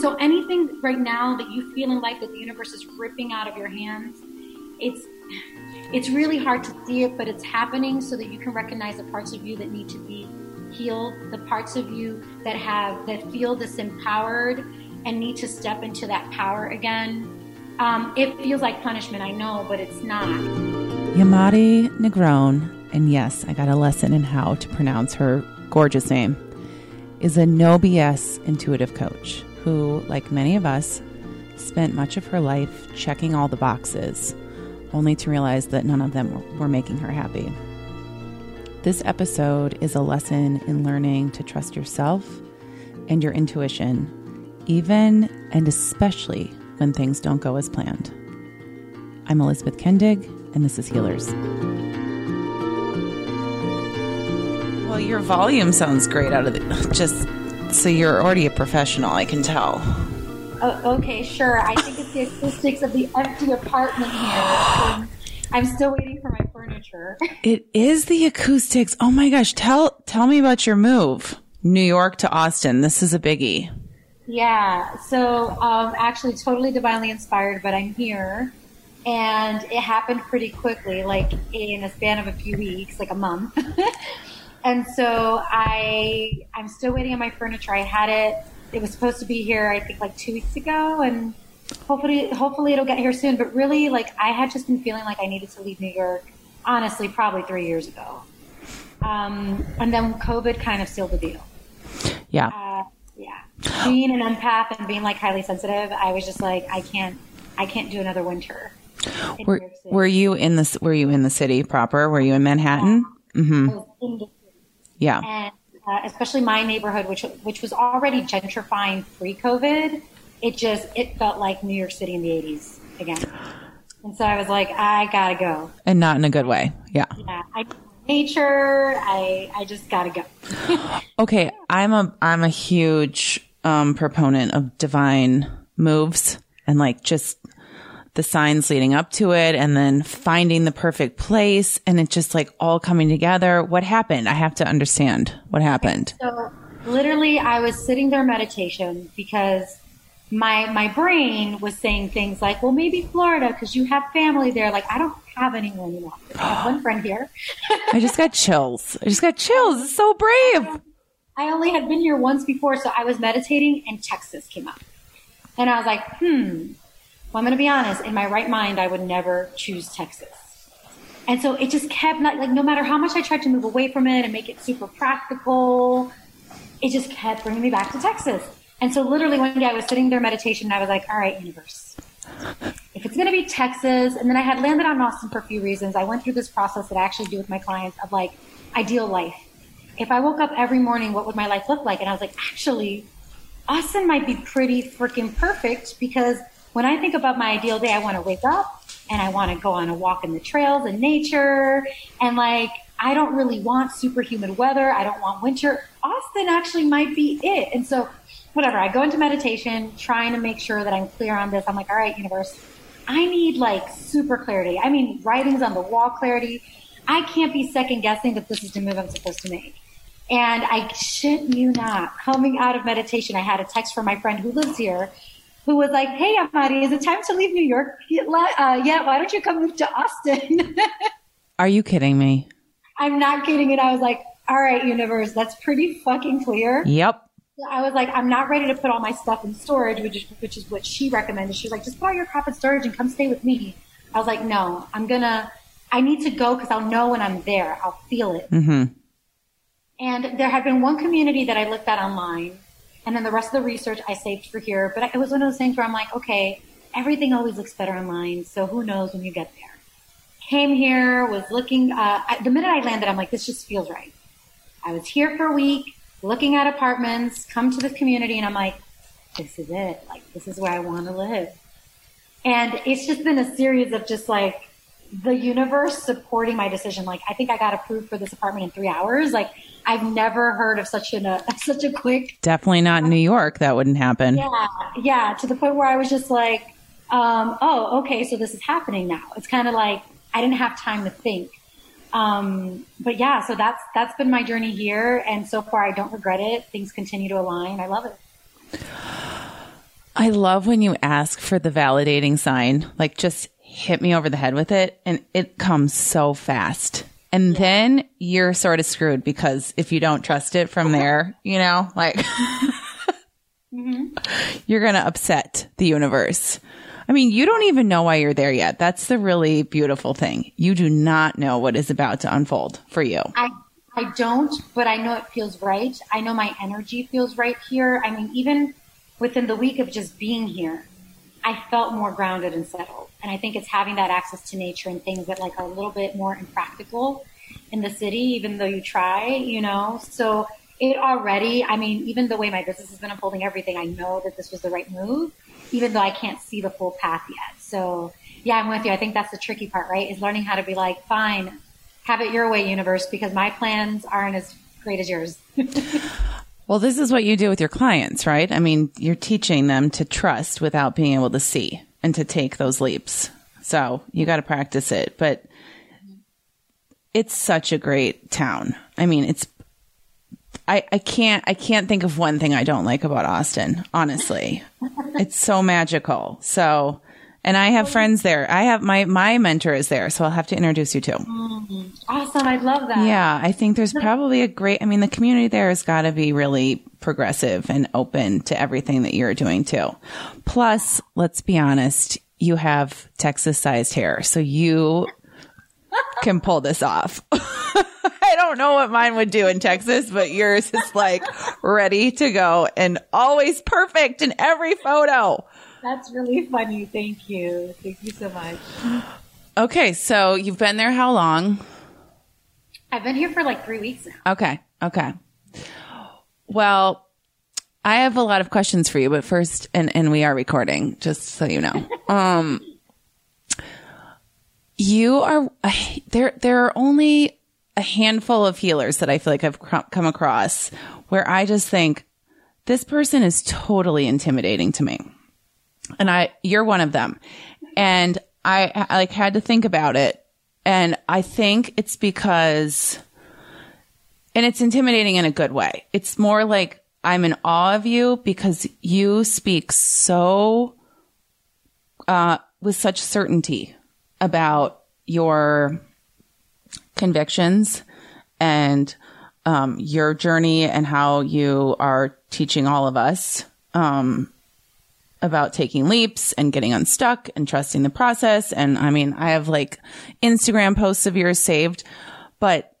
So anything right now that you feel in life that the universe is ripping out of your hands, it's it's really hard to see it, but it's happening so that you can recognize the parts of you that need to be healed, the parts of you that have that feel disempowered and need to step into that power again. Um, it feels like punishment, I know, but it's not. Yamarie Negron, and yes, I got a lesson in how to pronounce her gorgeous name, is a no BS intuitive coach who, like many of us, spent much of her life checking all the boxes, only to realize that none of them were making her happy. This episode is a lesson in learning to trust yourself and your intuition, even and especially when things don't go as planned. I'm Elizabeth Kendig, and this is Healers. Well, your volume sounds great out of the just so you're already a professional, I can tell. Oh, okay, sure. I think it's the acoustics of the empty apartment here. I'm still waiting for my furniture. It is the acoustics. Oh my gosh, tell tell me about your move. New York to Austin. This is a biggie. Yeah. So, um, actually, totally divinely inspired, but I'm here, and it happened pretty quickly, like in a span of a few weeks, like a month. and so I I'm still waiting on my furniture. I had it. It was supposed to be here, I think, like two weeks ago, and hopefully hopefully it'll get here soon. But really, like I had just been feeling like I needed to leave New York. Honestly, probably three years ago. Um, and then COVID kind of sealed the deal. Yeah. Uh, yeah. Being an empath and being like highly sensitive, I was just like, I can't, I can't do another winter. Were, were you in the Were you in the city proper? Were you in Manhattan? Yeah. Mm-hmm. Yeah. And uh, especially my neighborhood, which which was already gentrifying pre-COVID, it just it felt like New York City in the '80s again. And so I was like, I gotta go. And not in a good way. Yeah. Yeah. I, nature. I I just gotta go. okay, I'm a I'm a huge um, proponent of divine moves and like just the signs leading up to it and then finding the perfect place and it just like all coming together. What happened? I have to understand what happened. So literally I was sitting there meditation because my my brain was saying things like, well, maybe Florida because you have family there. Like I don't have anyone in Austin. I have one friend here. I just got chills. I just got chills. It's so brave. I only had been here once before, so I was meditating and Texas came up, and I was like, hmm. Well, I'm going to be honest. In my right mind, I would never choose Texas. And so it just kept not like no matter how much I tried to move away from it and make it super practical, it just kept bringing me back to Texas. And so literally one day I was sitting there meditation and I was like, all right, universe, if it's going to be Texas, and then I had landed on Austin for a few reasons. I went through this process that I actually do with my clients of like ideal life. If I woke up every morning, what would my life look like? And I was like, actually, Austin might be pretty freaking perfect because when I think about my ideal day, I want to wake up and I want to go on a walk in the trails and nature. And like, I don't really want superhuman weather. I don't want winter. Austin actually might be it. And so whatever. I go into meditation, trying to make sure that I'm clear on this. I'm like, all right, universe, I need like super clarity. I mean, writings on the wall clarity. I can't be second guessing that this is the move I'm supposed to make. And I shit you not, coming out of meditation, I had a text from my friend who lives here who was like, Hey, Yamarie, is it time to leave New York? Uh, yeah, why don't you come move to Austin? Are you kidding me? I'm not kidding. And I was like, all right, universe, that's pretty fucking clear. Yep. I was like, I'm not ready to put all my stuff in storage, which is, which is what she recommended. She was like, just put all your crap in storage and come stay with me. I was like, no, I'm gonna, I need to go because I'll know when I'm there. I'll feel it. Mm-hmm. And there had been one community that I looked at online, and then the rest of the research I saved for here. But it was one of those things where I'm like, okay, everything always looks better online, so who knows when you get there. Came here, was looking. Uh, the minute I landed, I'm like, this just feels right. I was here for a week looking at apartments, come to this community, and I'm like, this is it. Like, this is where I want to live. And it's just been a series of just like the universe supporting my decision. Like, I think I got approved for this apartment in three hours. Like, I've never heard of such a such a quick. Definitely not in New York. That wouldn't happen. Yeah, yeah. To the point where I was just like, um, oh, okay, so this is happening now. It's kind of like I didn't have time to think. Um, but yeah, so that's that's been my journey here, and so far I don't regret it. Things continue to align. I love it. I love when you ask for the validating sign, like just hit me over the head with it, and it comes so fast. And then you're sort of screwed because if you don't trust it from there, you know, like mm-hmm. you're going to upset the universe. I mean, you don't even know why you're there yet. That's the really beautiful thing. You do not know what is about to unfold for you. I I don't, but I know it feels right. I know my energy feels right here. I mean, even within the week of just being here, I felt more grounded and settled. And I think it's having that access to nature and things that like are a little bit more impractical in the city, even though you try, you know. So it already, I mean, even the way my business has been unfolding, everything, I know that this was the right move, even though I can't see the full path yet. So yeah, I'm with you. I think that's the tricky part, right? Is learning how to be like, fine, have it your way, universe, because my plans aren't as great as yours. Well, this is what you do with your clients, right? I mean, you're teaching them to trust without being able to see and to take those leaps. So you got to practice it, but it's such a great town. I mean, it's, I, I can't, I can't think of one thing I don't like about Austin, honestly. it's so magical. So, and I have friends there. I have my, my mentor is there. So I'll have to introduce you to. Mm-hmm. awesome. I love that. Yeah, I think there's probably a great, I mean, the community there has got to be really progressive and open to everything that you're doing too. Plus, let's be honest, you have Texas sized hair, so you can pull this off. I don't know what mine would do in Texas, but yours is like ready to go and always perfect in every photo. That's really funny. Thank you. Thank you so much. Okay, so you've been there how long? I've been here for like three weeks now. Okay. Okay. Well, I have a lot of questions for you, but first, and, and we are recording, just so you know. Um, you are, there, there are only a handful of healers that I feel like I've cr- come across where I just think this person is totally intimidating to me. And I, you're one of them. And I, I like had to think about it. And I think it's because and it's intimidating in a good way. It's more like I'm in awe of you because you speak so, uh, with such certainty about your convictions and, um, your journey and how you are teaching all of us, um, about taking leaps and getting unstuck and trusting the process. And I mean, I have like Instagram posts of yours saved, but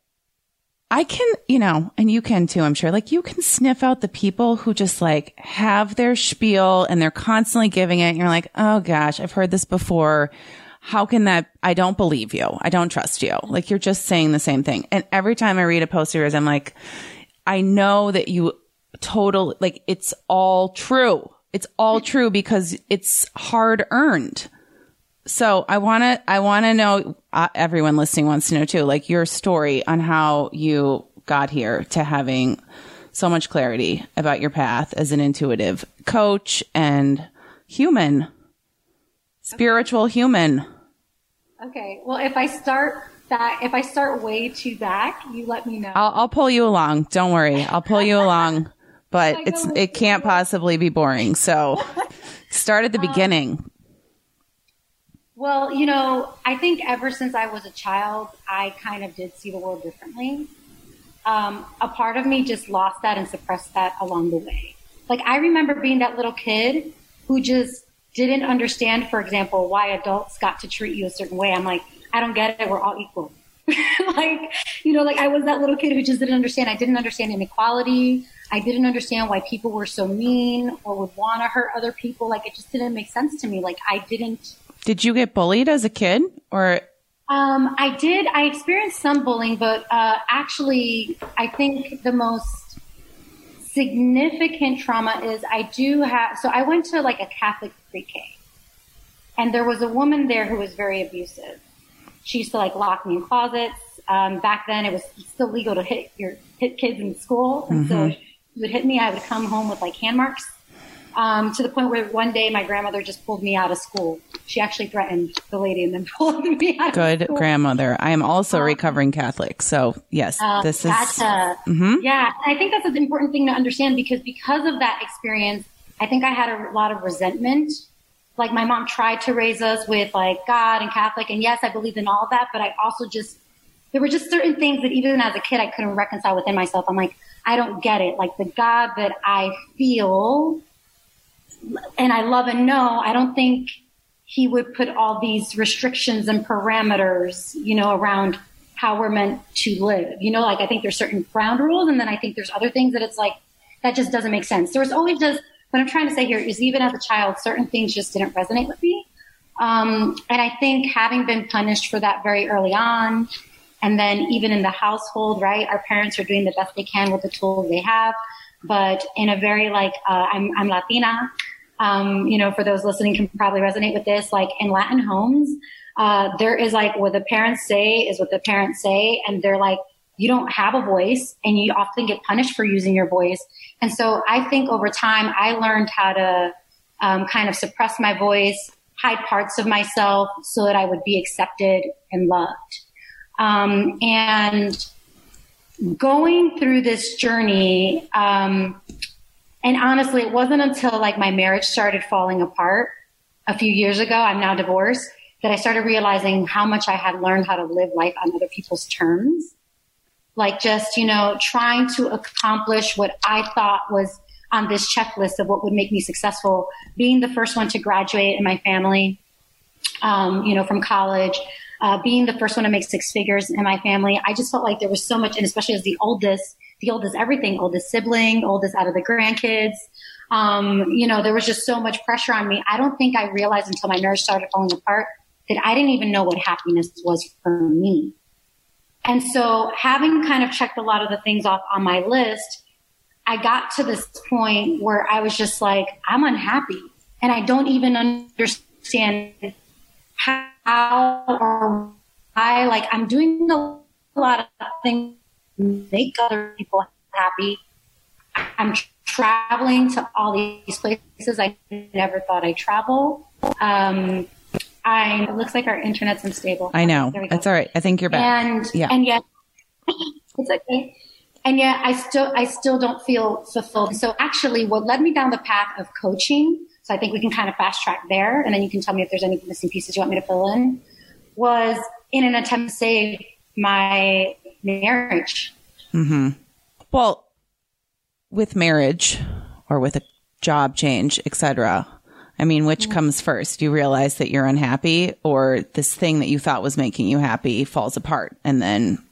I can, you know, and you can too, I'm sure. Like you can sniff out the people who just like have their spiel and they're constantly giving it. And you're like, oh gosh, I've heard this before. How can that? I don't believe you. I don't trust you. Like you're just saying the same thing. And every time I read a post of yours, I'm like, I know that you total, like it's all true. It's all true because it's hard earned. So I want to, I want to know, uh, everyone listening wants to know too, like your story on how you got here to having so much clarity about your path as an intuitive coach and human, spiritual human. Okay. Well, if I start that, if I start way too back, you let me know. I'll, I'll pull you along. Don't worry. I'll pull you along, but it's, it can't possibly be boring. So start at the beginning. Well, you know, I think ever since I was a child, I kind of did see the world differently. Um, a part of me just lost that and suppressed that along the way. Like I remember being that little kid who just didn't understand, for example, why adults got to treat you a certain way. I'm like, I don't get it. We're all equal. like, you know, like I was that little kid who just didn't understand. I didn't understand inequality. I didn't understand why people were so mean or would want to hurt other people. Like it just didn't make sense to me. Like I didn't Did you get bullied as a kid or Um, I did. I experienced some bullying, but uh, actually, I think the most significant trauma is I do have. So I went to like a Catholic pre-K, and there was a woman there who was very abusive. She used to like lock me in closets. Um, back then, it was still legal to hit your hit kids in school, and so she would hit me. I would come home with like hand marks. Um, to the point where one day my grandmother just pulled me out of school. She actually threatened the lady and then pulled me out. good of school. grandmother? I am also a recovering Catholic. So yes, Uh, this is, gotcha. Mhm. Yeah, I think that's an important thing to understand because because of that experience, I think I had a lot of resentment. Like my mom tried to raise us with like God and Catholic. And yes, I believed in all of that, but I also just, there were just certain things that even as a kid, I couldn't reconcile within myself. I'm like, I don't get it. Like the God that I feel and I love and know, I don't think he would put all these restrictions and parameters, you know, around how we're meant to live. You know, like I think there's certain ground rules, and then I think there's other things that it's like that just doesn't make sense. There was always just what I'm trying to say here is even as a child, certain things just didn't resonate with me. Um, and I think having been punished for that very early on, and then even in the household, right, our parents are doing the best they can with the tools they have, but in a very like uh, I'm, I'm Latina um, you know, for those listening can probably resonate with this. Like in Latin homes, uh, there is like what the parents say is what the parents say. And they're like, you don't have a voice and you often get punished for using your voice. And so I think over time I learned how to um, kind of suppress my voice, hide parts of myself so that I would be accepted and loved. Um, and going through this journey, um, and honestly, it wasn't until like my marriage started falling apart a few years ago, I'm now divorced, that I started realizing how much I had learned how to live life on other people's terms. Like just, you know, trying to accomplish what I thought was on this checklist of what would make me successful, being the first one to graduate in my family, um, you know, from college, uh, being the first one to make six figures in my family. I just felt like there was so much, and especially as the oldest, the oldest everything, oldest sibling, oldest out of the grandkids. Um, you know, there was just so much pressure on me. I don't think I realized until my marriage started falling apart that I didn't even know what happiness was for me. And so having kind of checked a lot of the things off on my list, I got to this point where I was just like, I'm unhappy and I don't even understand how or why. Like I'm doing a lot of things make other people happy. I'm traveling to all these places I never thought I'd travel. Um, I, it looks like our internet's unstable. I know. That's all right. I think you're back. And, yeah. and yet, it's okay. And yet I still, I still don't feel fulfilled. So actually what led me down the path of coaching, so I think we can kind of fast track there and then you can tell me if there's any missing pieces you want me to fill in, was in an attempt to save my marriage. Mm-hmm. Well, with marriage or with a job change, etc. I mean, which mm-hmm. comes first? You realize that you're unhappy, or this thing that you thought was making you happy falls apart, and then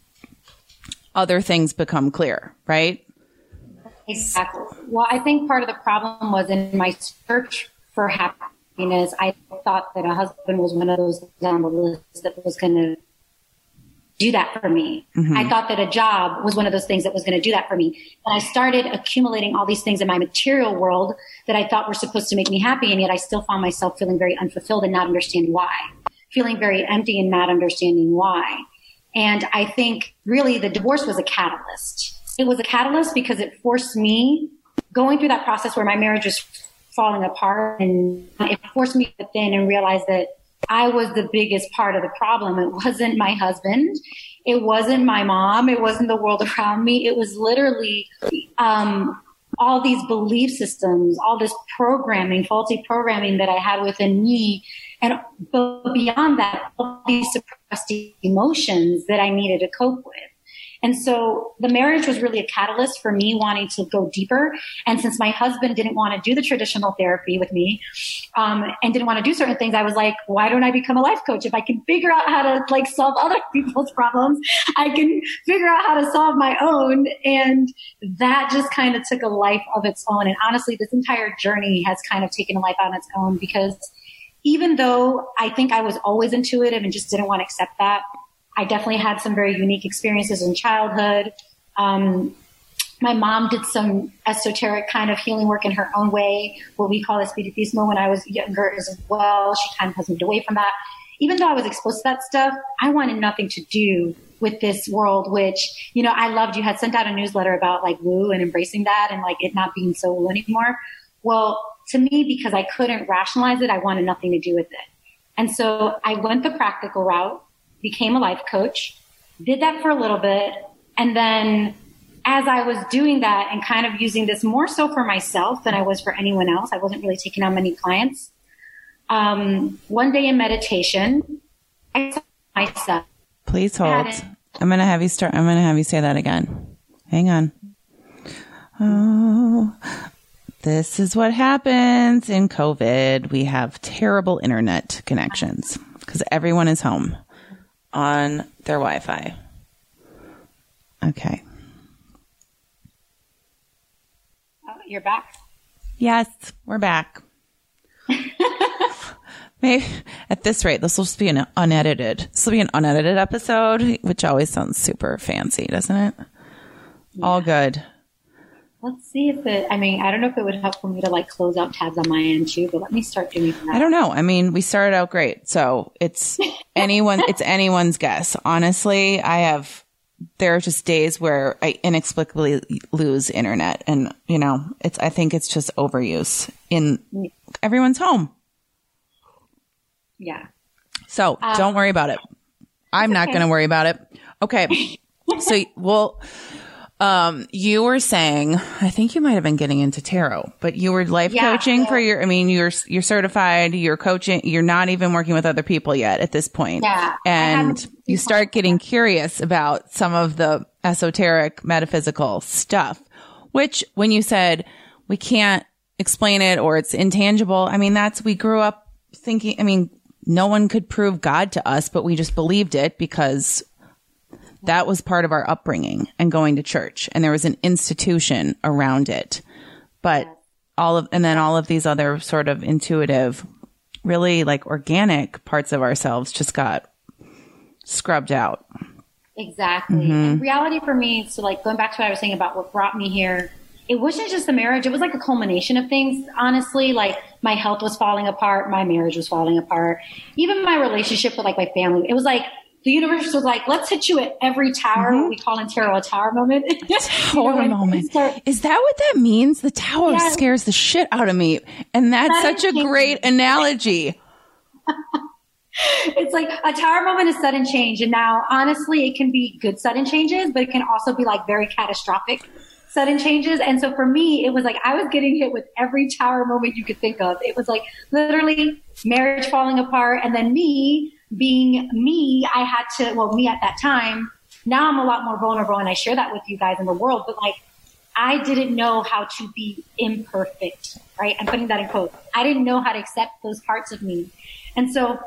other things become clear, right? Exactly. Well, I think part of the problem was in my search for happiness. I thought that a husband was one of those on the list that was going to do that for me. Mm-hmm. I thought that a job was one of those things that was going to do that for me. And I started accumulating all these things in my material world that I thought were supposed to make me happy. And yet I still found myself feeling very unfulfilled and not understanding why, feeling very empty and not understanding why. And I think really the divorce was a catalyst. It was a catalyst because it forced me going through that process where my marriage was falling apart and it forced me to within and realize that I was the biggest part of the problem. It wasn't my husband. It wasn't my mom. It wasn't the world around me. It was literally, um, all these belief systems, all this programming, faulty programming that I had within me. And beyond that, all these suppressed emotions that I needed to cope with. And so the marriage was really a catalyst for me wanting to go deeper. And since my husband didn't want to do the traditional therapy with me, um, and didn't want to do certain things, I was like, why don't I become a life coach? If I can figure out how to like solve other people's problems, I can figure out how to solve my own. And that just kind of took a life of its own. And honestly, this entire journey has kind of taken a life on its own because even though I think I was always intuitive and just didn't want to accept that, I definitely had some very unique experiences in childhood. Um, my mom did some esoteric kind of healing work in her own way, what we call espiritismo when I was younger as well. She kind of moved away from that. Even though I was exposed to that stuff, I wanted nothing to do with this world, which, you know, I loved. You had sent out a newsletter about like woo and embracing that and like it not being so woo anymore. Well, to me, because I couldn't rationalize it, I wanted nothing to do with it. And so I went the practical route became a life coach, did that for a little bit, and then as I was doing that and kind of using this more so for myself than I was for anyone else, I wasn't really taking on many clients. Um, one day in meditation, I saw myself. Please hold. I'm going to have you start. I'm going to have you say that again. Hang on. Oh, this is what happens in COVID. We have terrible internet connections because everyone is home on their Wi Fi. Okay. Oh, you're back? Yes, we're back. Maybe at this rate, this will just be an unedited. This will be an unedited episode, which always sounds super fancy, doesn't it? Yeah. All good. Let's see if it, I mean, I don't know if it would help for me to like close out tabs on my end too, but let me start doing that. I don't know. I mean, we started out great. So it's anyone, it's anyone's guess. Honestly, I have, there are just days where I inexplicably lose internet and, you know, it's, I think it's just overuse in everyone's home. Yeah. So um, don't worry about it. I'm not okay. going to worry about it. Okay. so we'll, um, you were saying, I think you might have been getting into tarot, but you were life yeah, coaching yeah. for your, I mean, you're, you're certified, you're coaching, you're not even working with other people yet at this point. Yeah. And you start getting curious about some of the esoteric metaphysical stuff, which when you said we can't explain it or it's intangible, I mean, that's, we grew up thinking, I mean, no one could prove God to us, but we just believed it because that was part of our upbringing and going to church and there was an institution around it. But all of, and then all of these other sort of intuitive, really like organic parts of ourselves just got scrubbed out. Exactly. Mm-hmm. And reality for me, so like going back to what I was saying about what brought me here, it wasn't just the marriage. It was like a culmination of things. Honestly, like my health was falling apart. My marriage was falling apart. Even my relationship with like my family. It was like the universe was like, let's hit you at every tower, mm-hmm. what we call in tarot a tower moment. tower you know, moment. Start, Is that what that means? The tower yeah. scares the shit out of me. And that's that such a great analogy. it's like a tower moment is sudden change. And now, honestly, it can be good sudden changes, but it can also be like very catastrophic sudden changes. And so for me, it was like I was getting hit with every tower moment you could think of. It was like literally marriage falling apart and then me being me, I had to, well, me at that time, now I'm a lot more vulnerable and I share that with you guys in the world, but like, I didn't know how to be imperfect, right? I'm putting that in quotes. I didn't know how to accept those parts of me. And so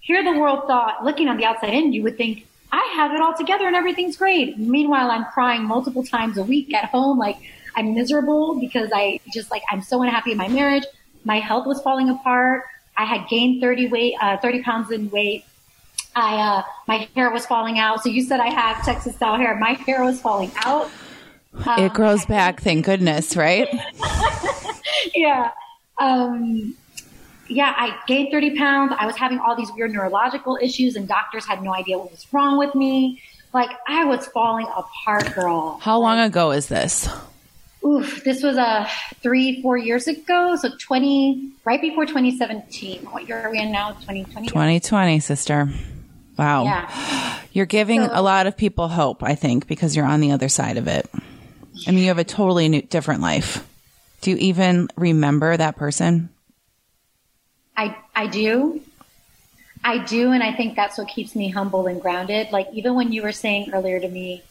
here the world thought, looking on the outside in, you would think, I have it all together and everything's great. Meanwhile, I'm crying multiple times a week at home. Like I'm miserable because I just like, I'm so unhappy in my marriage. My health was falling apart. I had gained 30 weight, uh, 30 pounds in weight. I, uh, my hair was falling out. So you said I have Texas style hair. My hair was falling out. Um, it grows back, thank goodness, right? yeah. Um, yeah, I gained 30 pounds. I was having all these weird neurological issues and doctors had no idea what was wrong with me. Like I was falling apart, girl. How long ago is this? Oof, this was a uh, three, four years ago. So 20, right before 2017. What year are we in now? 2020? 2020, sister. Wow. Yeah. You're giving so, a lot of people hope, I think, because you're on the other side of it. I mean, you have a totally new, different life. Do you even remember that person? I, I do. I do. And I think that's what keeps me humble and grounded. Like, even when you were saying earlier to me,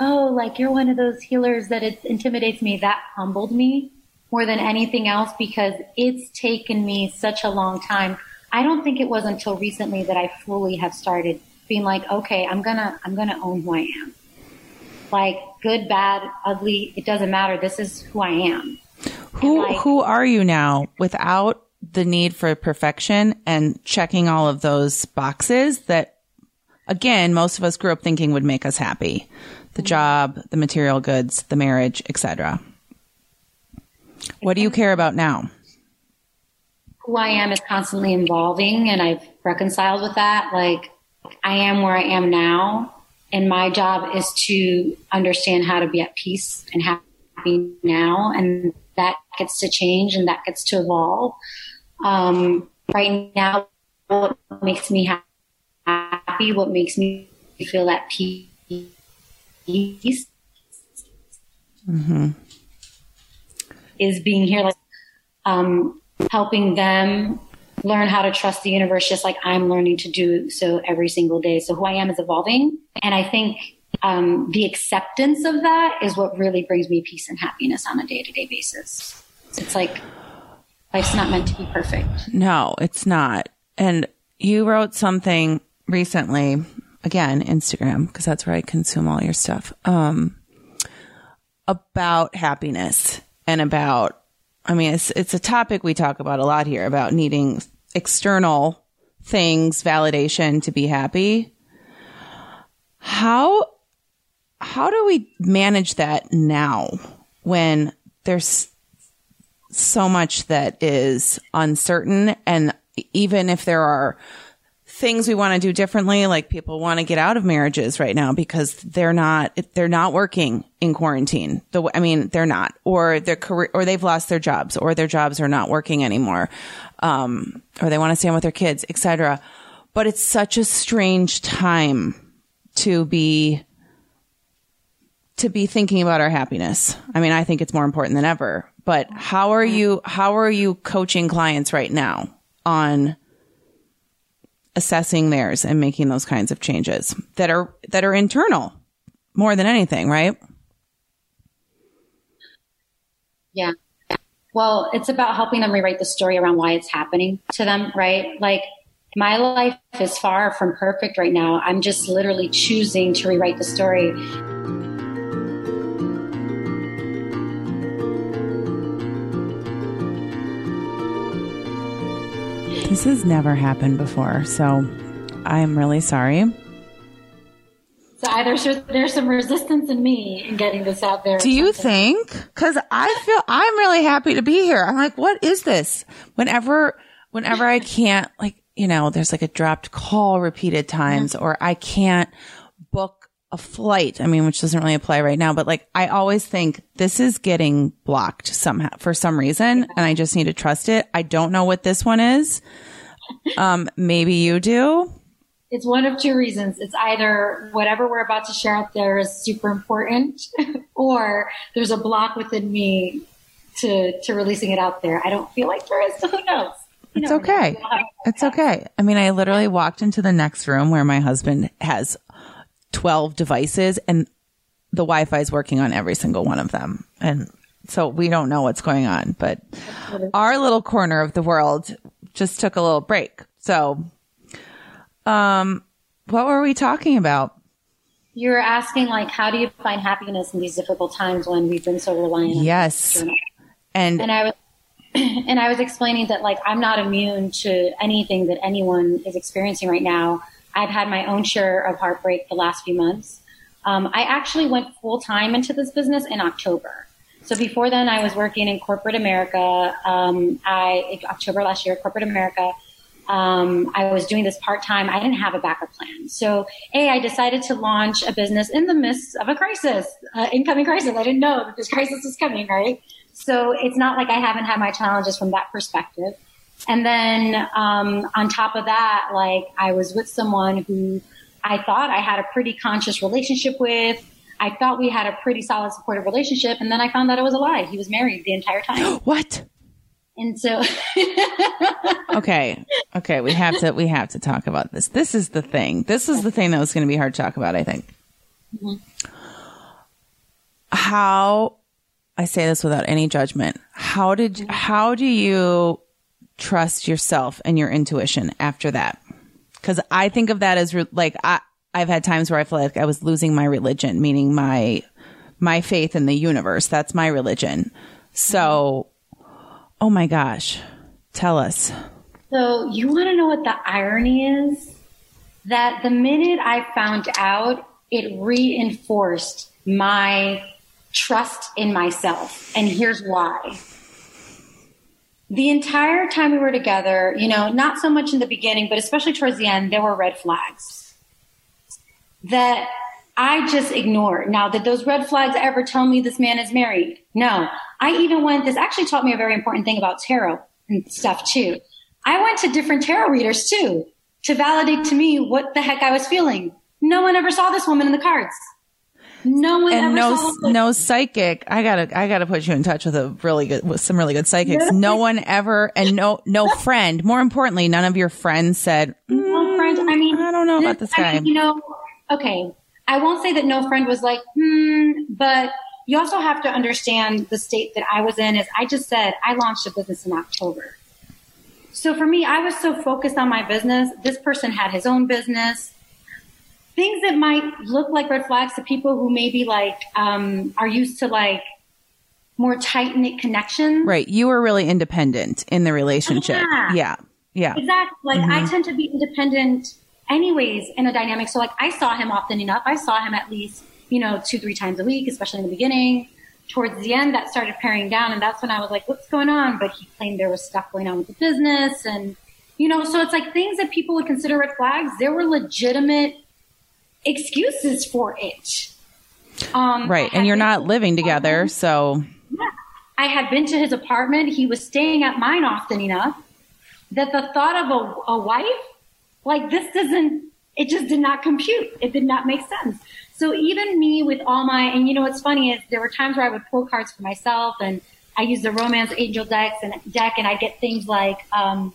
oh, like you're one of those healers that it intimidates me, that humbled me more than anything else because it's taken me such a long time. I don't think it was until recently that I fully have started being like, okay, I'm gonna, I'm gonna own who I am. Like good, bad, ugly, it doesn't matter. This is who I am. Who, like, who are you now without the need for perfection and checking all of those boxes that again, most of us grew up thinking would make us happy the job, the material goods, the marriage, etc. What do you care about now? Who I am is constantly evolving and I've reconciled with that. Like I am where I am now and my job is to understand how to be at peace and happy now and that gets to change and that gets to evolve. Um, right now, what makes me happy, what makes me feel at peace peace mm-hmm. is being here, like um, helping them learn how to trust the universe, just like I'm learning to do so every single day. So who I am is evolving, and I think um, the acceptance of that is what really brings me peace and happiness on a day to day basis. It's like life's not meant to be perfect. No, it's not. And you wrote something recently, again, Instagram, because that's where I consume all your stuff, um, about happiness and about, I mean, it's, it's a topic we talk about a lot here about needing external things, validation to be happy. How, how do we manage that now when there's so much that is uncertain and even if there are things we want to do differently, like people want to get out of marriages right now because they're not, they're not working in quarantine. The, I mean, they're not, or their career, or they've lost their jobs, or their jobs are not working anymore. Um, or they want to stay with their kids, etc. But it's such a strange time to be, to be thinking about our happiness. I mean, I think it's more important than ever, but how are you, how are you coaching clients right now? on assessing theirs and making those kinds of changes that are that are internal more than anything, right? Yeah. Well, it's about helping them rewrite the story around why it's happening to them, right? Like my life is far from perfect right now. I'm just literally choosing to rewrite the story. This has never happened before, so I'm really sorry. So either there's some resistance in me in getting this out there. Do you think? Because I feel I'm really happy to be here. I'm like, what is this? Whenever, whenever I can't, like, you know, there's like a dropped call repeated times, or I can't book a flight. I mean, which doesn't really apply right now, but like I always think this is getting blocked somehow for some reason, and I just need to trust it. I don't know what this one is. Um, maybe you do. It's one of two reasons. It's either whatever we're about to share out there is super important, or there's a block within me to to releasing it out there. I don't feel like there is. So Who knows? it's okay. It's okay. I mean, I literally walked into the next room where my husband has 12 devices and the Wi-Fi is working on every single one of them. And so we don't know what's going on, but our little corner of the world just took a little break. So, um, what were we talking about? You were asking like, how do you find happiness in these difficult times when we've been so reliant? Yes. And, and I was, and I was explaining that like, I'm not immune to anything that anyone is experiencing right now. I've had my own share of heartbreak the last few months. Um, I actually went full time into this business in October. So before then, I was working in corporate America. Um, I October last year, corporate America. Um, I was doing this part time. I didn't have a backup plan. So, a I decided to launch a business in the midst of a crisis, uh, incoming crisis. I didn't know that this crisis was coming, right? So it's not like I haven't had my challenges from that perspective. And then um, on top of that, like I was with someone who I thought I had a pretty conscious relationship with. I thought we had a pretty solid supportive relationship, and then I found that it was a lie. He was married the entire time. what? And so Okay. Okay, we have to we have to talk about this. This is the thing. This is the thing that was going to be hard to talk about, I think. Mm-hmm. How I say this without any judgment. How did mm-hmm. how do you trust yourself and your intuition after that. Cause I think of that as re- like, I, I've had times where I feel like I was losing my religion, meaning my, my faith in the universe. That's my religion. So, oh my gosh, tell us. So you want to know what the irony is? That the minute I found out, it reinforced my trust in myself. And here's why the entire time we were together, you know, not so much in the beginning, but especially towards the end, there were red flags that I just ignored. Now, did those red flags ever tell me this man is married? No. I even went, this actually taught me a very important thing about tarot and stuff too. I went to different tarot readers too to validate to me what the heck I was feeling. No one ever saw this woman in the cards. No one and ever no no psychic. I gotta I gotta put you in touch with a really good with some really good psychics. No one ever and no no friend. More importantly, none of your friends said. no friend. I mean, mm, I don't know about this I guy. mean, you know, okay. I won't say that no friend was like, hmm, but you also have to understand the state that I was in. As I just said, I launched a business in October. So for me, I was so focused on my business. This person had his own business. Things that might look like red flags to people who maybe like um, are used to like more tight knit connections. Right, you were really independent in the relationship. Yeah. Yeah, yeah. Exactly. Like I tend to be independent anyways in a dynamic. So like I saw him often enough. I saw him at least, you know, two, three times a week, especially in the beginning. Towards the end, that started paring down. And that's when I was like, what's going on? But he claimed there was stuff going on with the business. And, you know, so it's like things that people would consider red flags. There were legitimate excuses for it. Um, Right, and you're not living together, so yeah. I had been to his apartment. He was staying at mine often enough that the thought of a, a wife, like this doesn't, it just did not compute. It did not make sense. So even me with all my, and you know what's funny is there were times where I would pull cards for myself and I use the romance angel decks and deck and I get things like, um,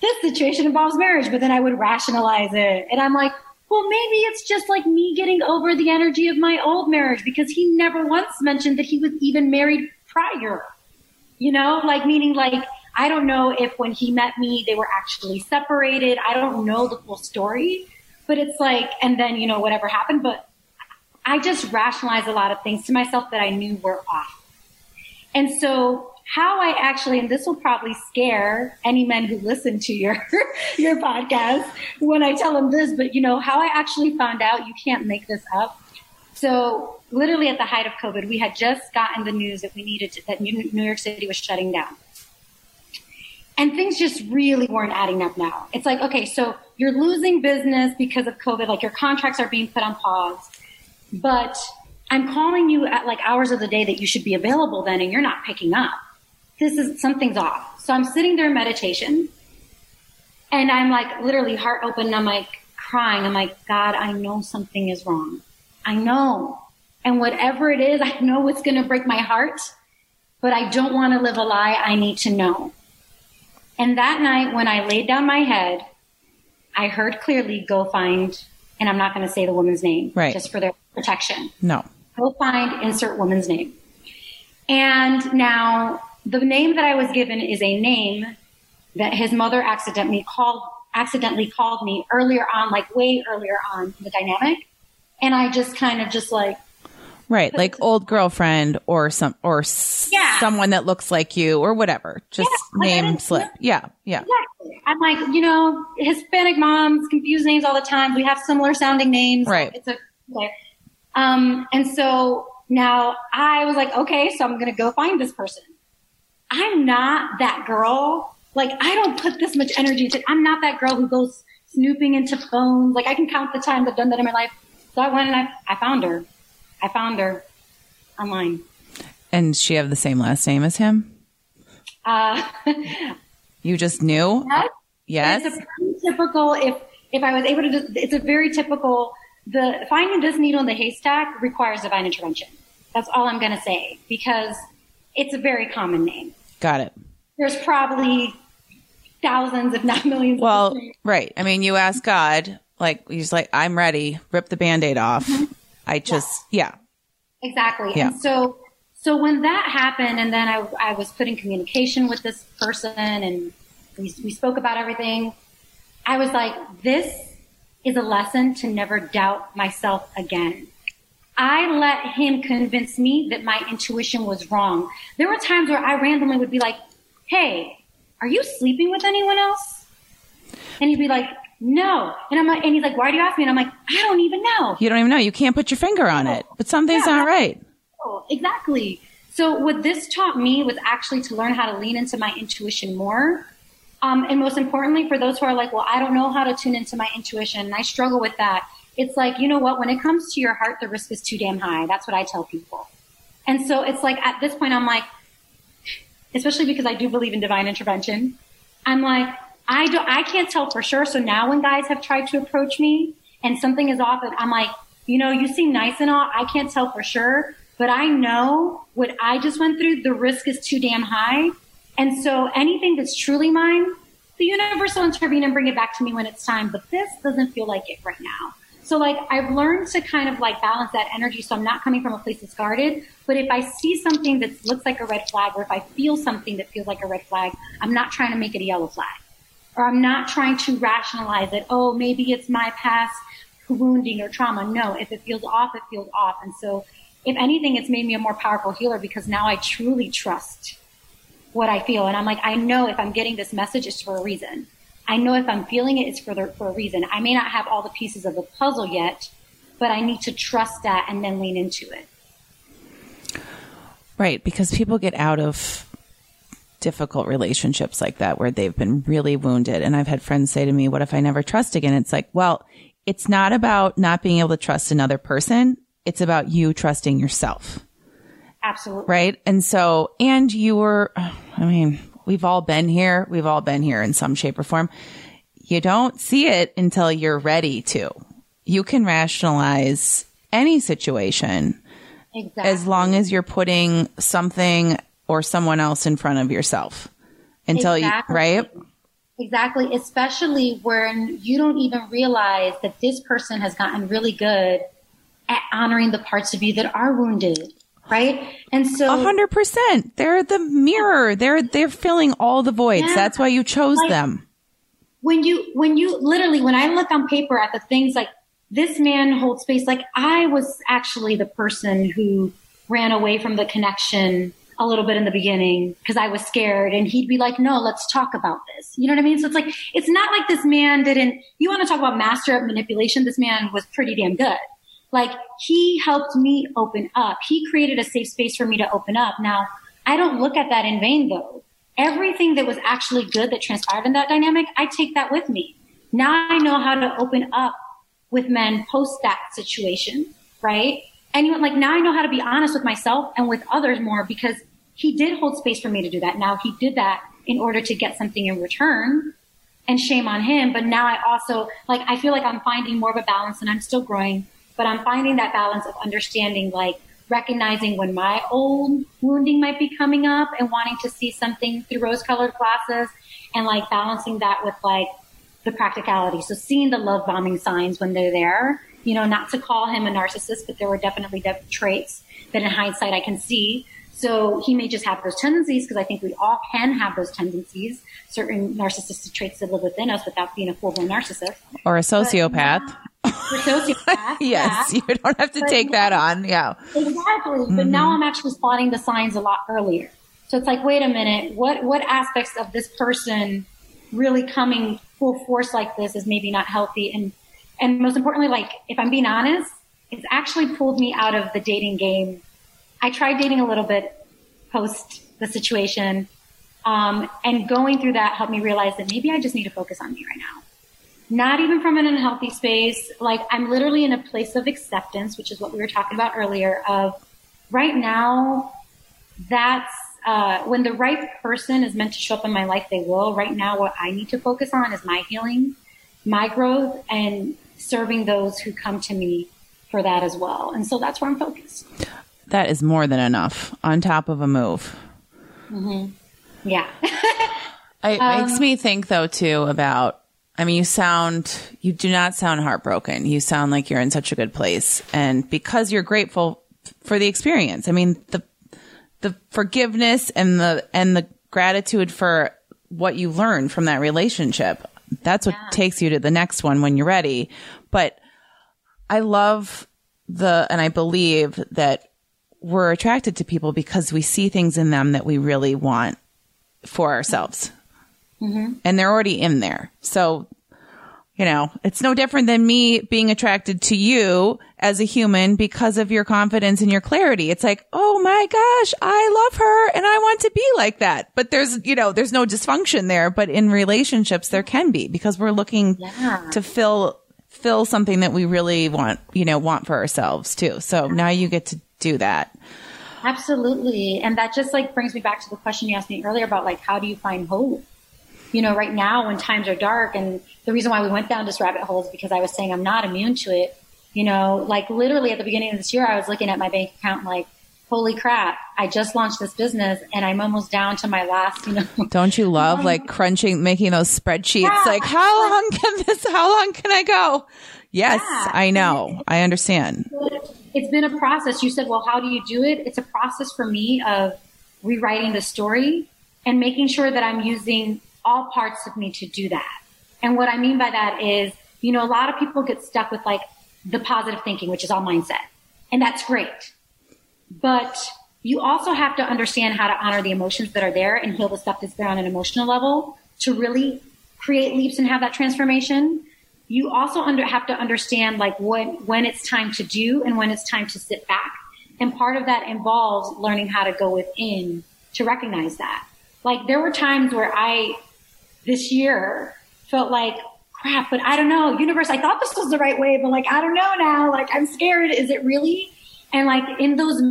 this situation involves marriage, but then I would rationalize it. And I'm like, well, maybe it's just like me getting over the energy of my old marriage because he never once mentioned that he was even married prior. You know, like meaning like, I don't know if when he met me, they were actually separated. I don't know the full story, but it's like, and then, you know, whatever happened, but I just rationalized a lot of things to myself that I knew were off. And so how I actually, and this will probably scare any men who listen to your, your podcast when I tell them this, but you know, how I actually found out, you can't make this up. So literally at the height of COVID, we had just gotten the news that we needed to, that New New York City was shutting down. And things just really weren't adding up now. It's like, okay, so you're losing business because of COVID, like your contracts are being put on pause, but I'm calling you at like hours of the day that you should be available then and you're not picking up. This is something's off. So I'm sitting there in meditation and I'm like literally heart open and I'm like crying. I'm like, God, I know something is wrong. I know. And whatever it is, I know it's going to break my heart, but I don't want to live a lie. I need to know. And that night when I laid down my head, I heard clearly go find, and I'm not going to say the woman's name Right. just for their protection no. go find insert woman's name. And now the name that I was given is a name that his mother accidentally called accidentally called me earlier on, like way earlier on in the dynamic. And I just kind of just like Right, like old girlfriend or some or s- Yeah. someone that looks like you or whatever. Just Yeah, name slip. Yeah, yeah. Exactly. I'm like, you know, Hispanic moms confuse names all the time. We have similar sounding names. Right. It's a, okay. um, and so now I was like, okay, so I'm going to go find this person. I'm not that girl. Like, I don't put this much energy into, I'm not that girl who goes snooping into phones. Like, I can count the times I've done that in my life. So I went and I, I found her. I found her online. And she have the same last name as him? Uh, You just knew? Yes. Yes. It's a pretty typical, if, if I was able to, just, it's a very typical, the finding this needle in the haystack requires divine intervention. That's all I'm going to say because it's a very common name. Got it. There's probably thousands, if not millions. Well, of right. I mean, you ask God, like he's like, I'm ready. Rip the band-aid off. Mm-hmm. I just yeah. Exactly. Yeah. And so, so when that happened, and then I, I was put in communication with this person, and we, we spoke about everything. I was like, this is a lesson to never doubt myself again. I let him convince me that my intuition was wrong. There were times where I randomly would be like, "Hey, are you sleeping with anyone else?" And he'd be like, "No." And I'm like, and he's like, "Why do you ask me?" And I'm like, "I don't even know." You don't even know. You can't put your finger on it. But something's Yeah. not right. Exactly. So what this taught me was actually to learn how to lean into my intuition more. Um, and most importantly, for those who are like, well, I don't know how to tune into my intuition, and I struggle with that. It's like, you know what? When it comes to your heart, the risk is too damn high. That's what I tell people. And so it's like at this point, I'm like, especially because I do believe in divine intervention. I'm like, I don't, I can't tell for sure. So now when guys have tried to approach me and something is off, I'm like, You know, you seem nice and all. I can't tell for sure, but I know what I just went through. The risk is too damn high. And so anything that's truly mine, the universe will intervene and bring it back to me when it's time. But this doesn't feel like it right now. So like I've learned to kind of like balance that energy. So I'm not coming from a place that's guarded. But if I see something that looks like a red flag or if I feel something that feels like a red flag, I'm not trying to make it a yellow flag. Or I'm not trying to rationalize it. Oh, maybe it's my past wounding or trauma. No, if it feels off, it feels off. And so if anything, it's made me a more powerful healer because now I truly trust what I feel. And I'm like, I know if I'm getting this message, it's for a reason. I know if I'm feeling it, it's for, the, for a reason. I may not have all the pieces of the puzzle yet, but I need to trust that and then lean into it. Right. Because people get out of difficult relationships like that where they've been really wounded. And I've had friends say to me, What if I never trust again? It's like, well, it's not about not being able to trust another person. It's about you trusting yourself. Absolutely. Right. And so, and you were, I mean, we've all been here. We've all been here in some shape or form. You don't see it until you're ready to. You can rationalize any situation exactly. as long as you're putting something or someone else in front of yourself until exactly. you, right? Exactly. Especially when you don't even realize that this person has gotten really good at honoring the parts of you that are wounded right? And so a hundred percent, they're the mirror. They're they're filling all the voids. Yeah. That's why you chose like, them. When you when you literally when I look on paper at the things like this man holds space, like I was actually the person who ran away from the connection a little bit in the beginning because I was scared and he'd be like, no, let's talk about this. You know what I mean? So it's like, it's not like this man didn't, you want to talk about master of manipulation. This man was pretty damn good. Like he helped me open up. He created a safe space for me to open up. Now, I don't look at that in vain though. Everything that was actually good that transpired in that dynamic, I take that with me. Now I know how to open up with men post that situation, right? And you like now I know how to be honest with myself and with others more because he did hold space for me to do that. Now he did that in order to get something in return and shame on him. But now I also like, I feel like I'm finding more of a balance and I'm still growing but I'm finding that balance of understanding, like recognizing when my old wounding might be coming up and wanting to see something through rose colored glasses and like balancing that with like the practicality. So seeing the love bombing signs when they're there, you know, not to call him a narcissist, but there were definitely traits that in hindsight I can see. So he may just have those tendencies because I think we all can have those tendencies, certain narcissistic traits that live within us without being a full blown narcissist. Or a sociopath sociopath. yes, yeah. you don't have to but take that on. Yeah. Exactly. Mm-hmm. But now I'm actually spotting the signs a lot earlier. So it's like, wait a minute, what what aspects of this person really coming full force like this is maybe not healthy and and most importantly, like if I'm being honest, it's actually pulled me out of the dating game. I tried dating a little bit post the situation. Um, and going through that helped me realize that maybe I just need to focus on me right now not even from an unhealthy space. Like I'm literally in a place of acceptance, which is what we were talking about earlier of right now, that's, uh, when the right person is meant to show up in my life, they will. Right now, what I need to focus on is my healing, my growth, and serving those who come to me for that as well. And so that's where I'm focused. That is more than enough on top of a move. Mm-hmm. Yeah. it um, makes me think, though, too, about I mean, you sound, you do not sound heartbroken. You sound like you're in such a good place. And because you're grateful for the experience, I mean, the, the forgiveness and the, and the gratitude for what you learned from that relationship. That's what yeah. takes you to the next one when you're ready. But I love the, and I believe that we're attracted to people because we see things in them that we really want for ourselves. Mm-hmm. And they're already in there. So, you know, it's no different than me being attracted to you as a human because of your confidence and your clarity. It's like, oh my gosh, I love her and I want to be like that. But there's, you know, there's no dysfunction there. But in relationships, there can be because we're looking yeah. to fill, fill something that we really want, you know, want for ourselves too. So now you get to do that. Absolutely. And that just like brings me back to the question you asked me earlier about like, how do you find hope? You know, right now when times are dark and the reason why we went down this rabbit hole is because I was saying I'm not immune to it. You know, like literally at the beginning of this year, I was looking at my bank account like, holy crap, I just launched this business and I'm almost down to my last, you know. Don't you love um, like crunching, making those spreadsheets? Yeah. Like, how long can this, how long can I go? Yes, yeah. I know. I understand. It's been a process. You said, well, how do you do it? It's a process for me of rewriting the story and making sure that I'm using all parts of me to do that. And what I mean by that is, you know, a lot of people get stuck with like the positive thinking, which is all mindset. And that's great. But you also have to understand how to honor the emotions that are there and heal the stuff that's there on an emotional level to really create leaps and have that transformation. You also under, have to understand like when, when it's time to do and when it's time to sit back. And part of that involves learning how to go within to recognize that. Like there were times where I, this year, felt like, crap, but I don't know, universe, I thought this was the right way, but like, I don't know now. Like, I'm scared. Is it really? And like in those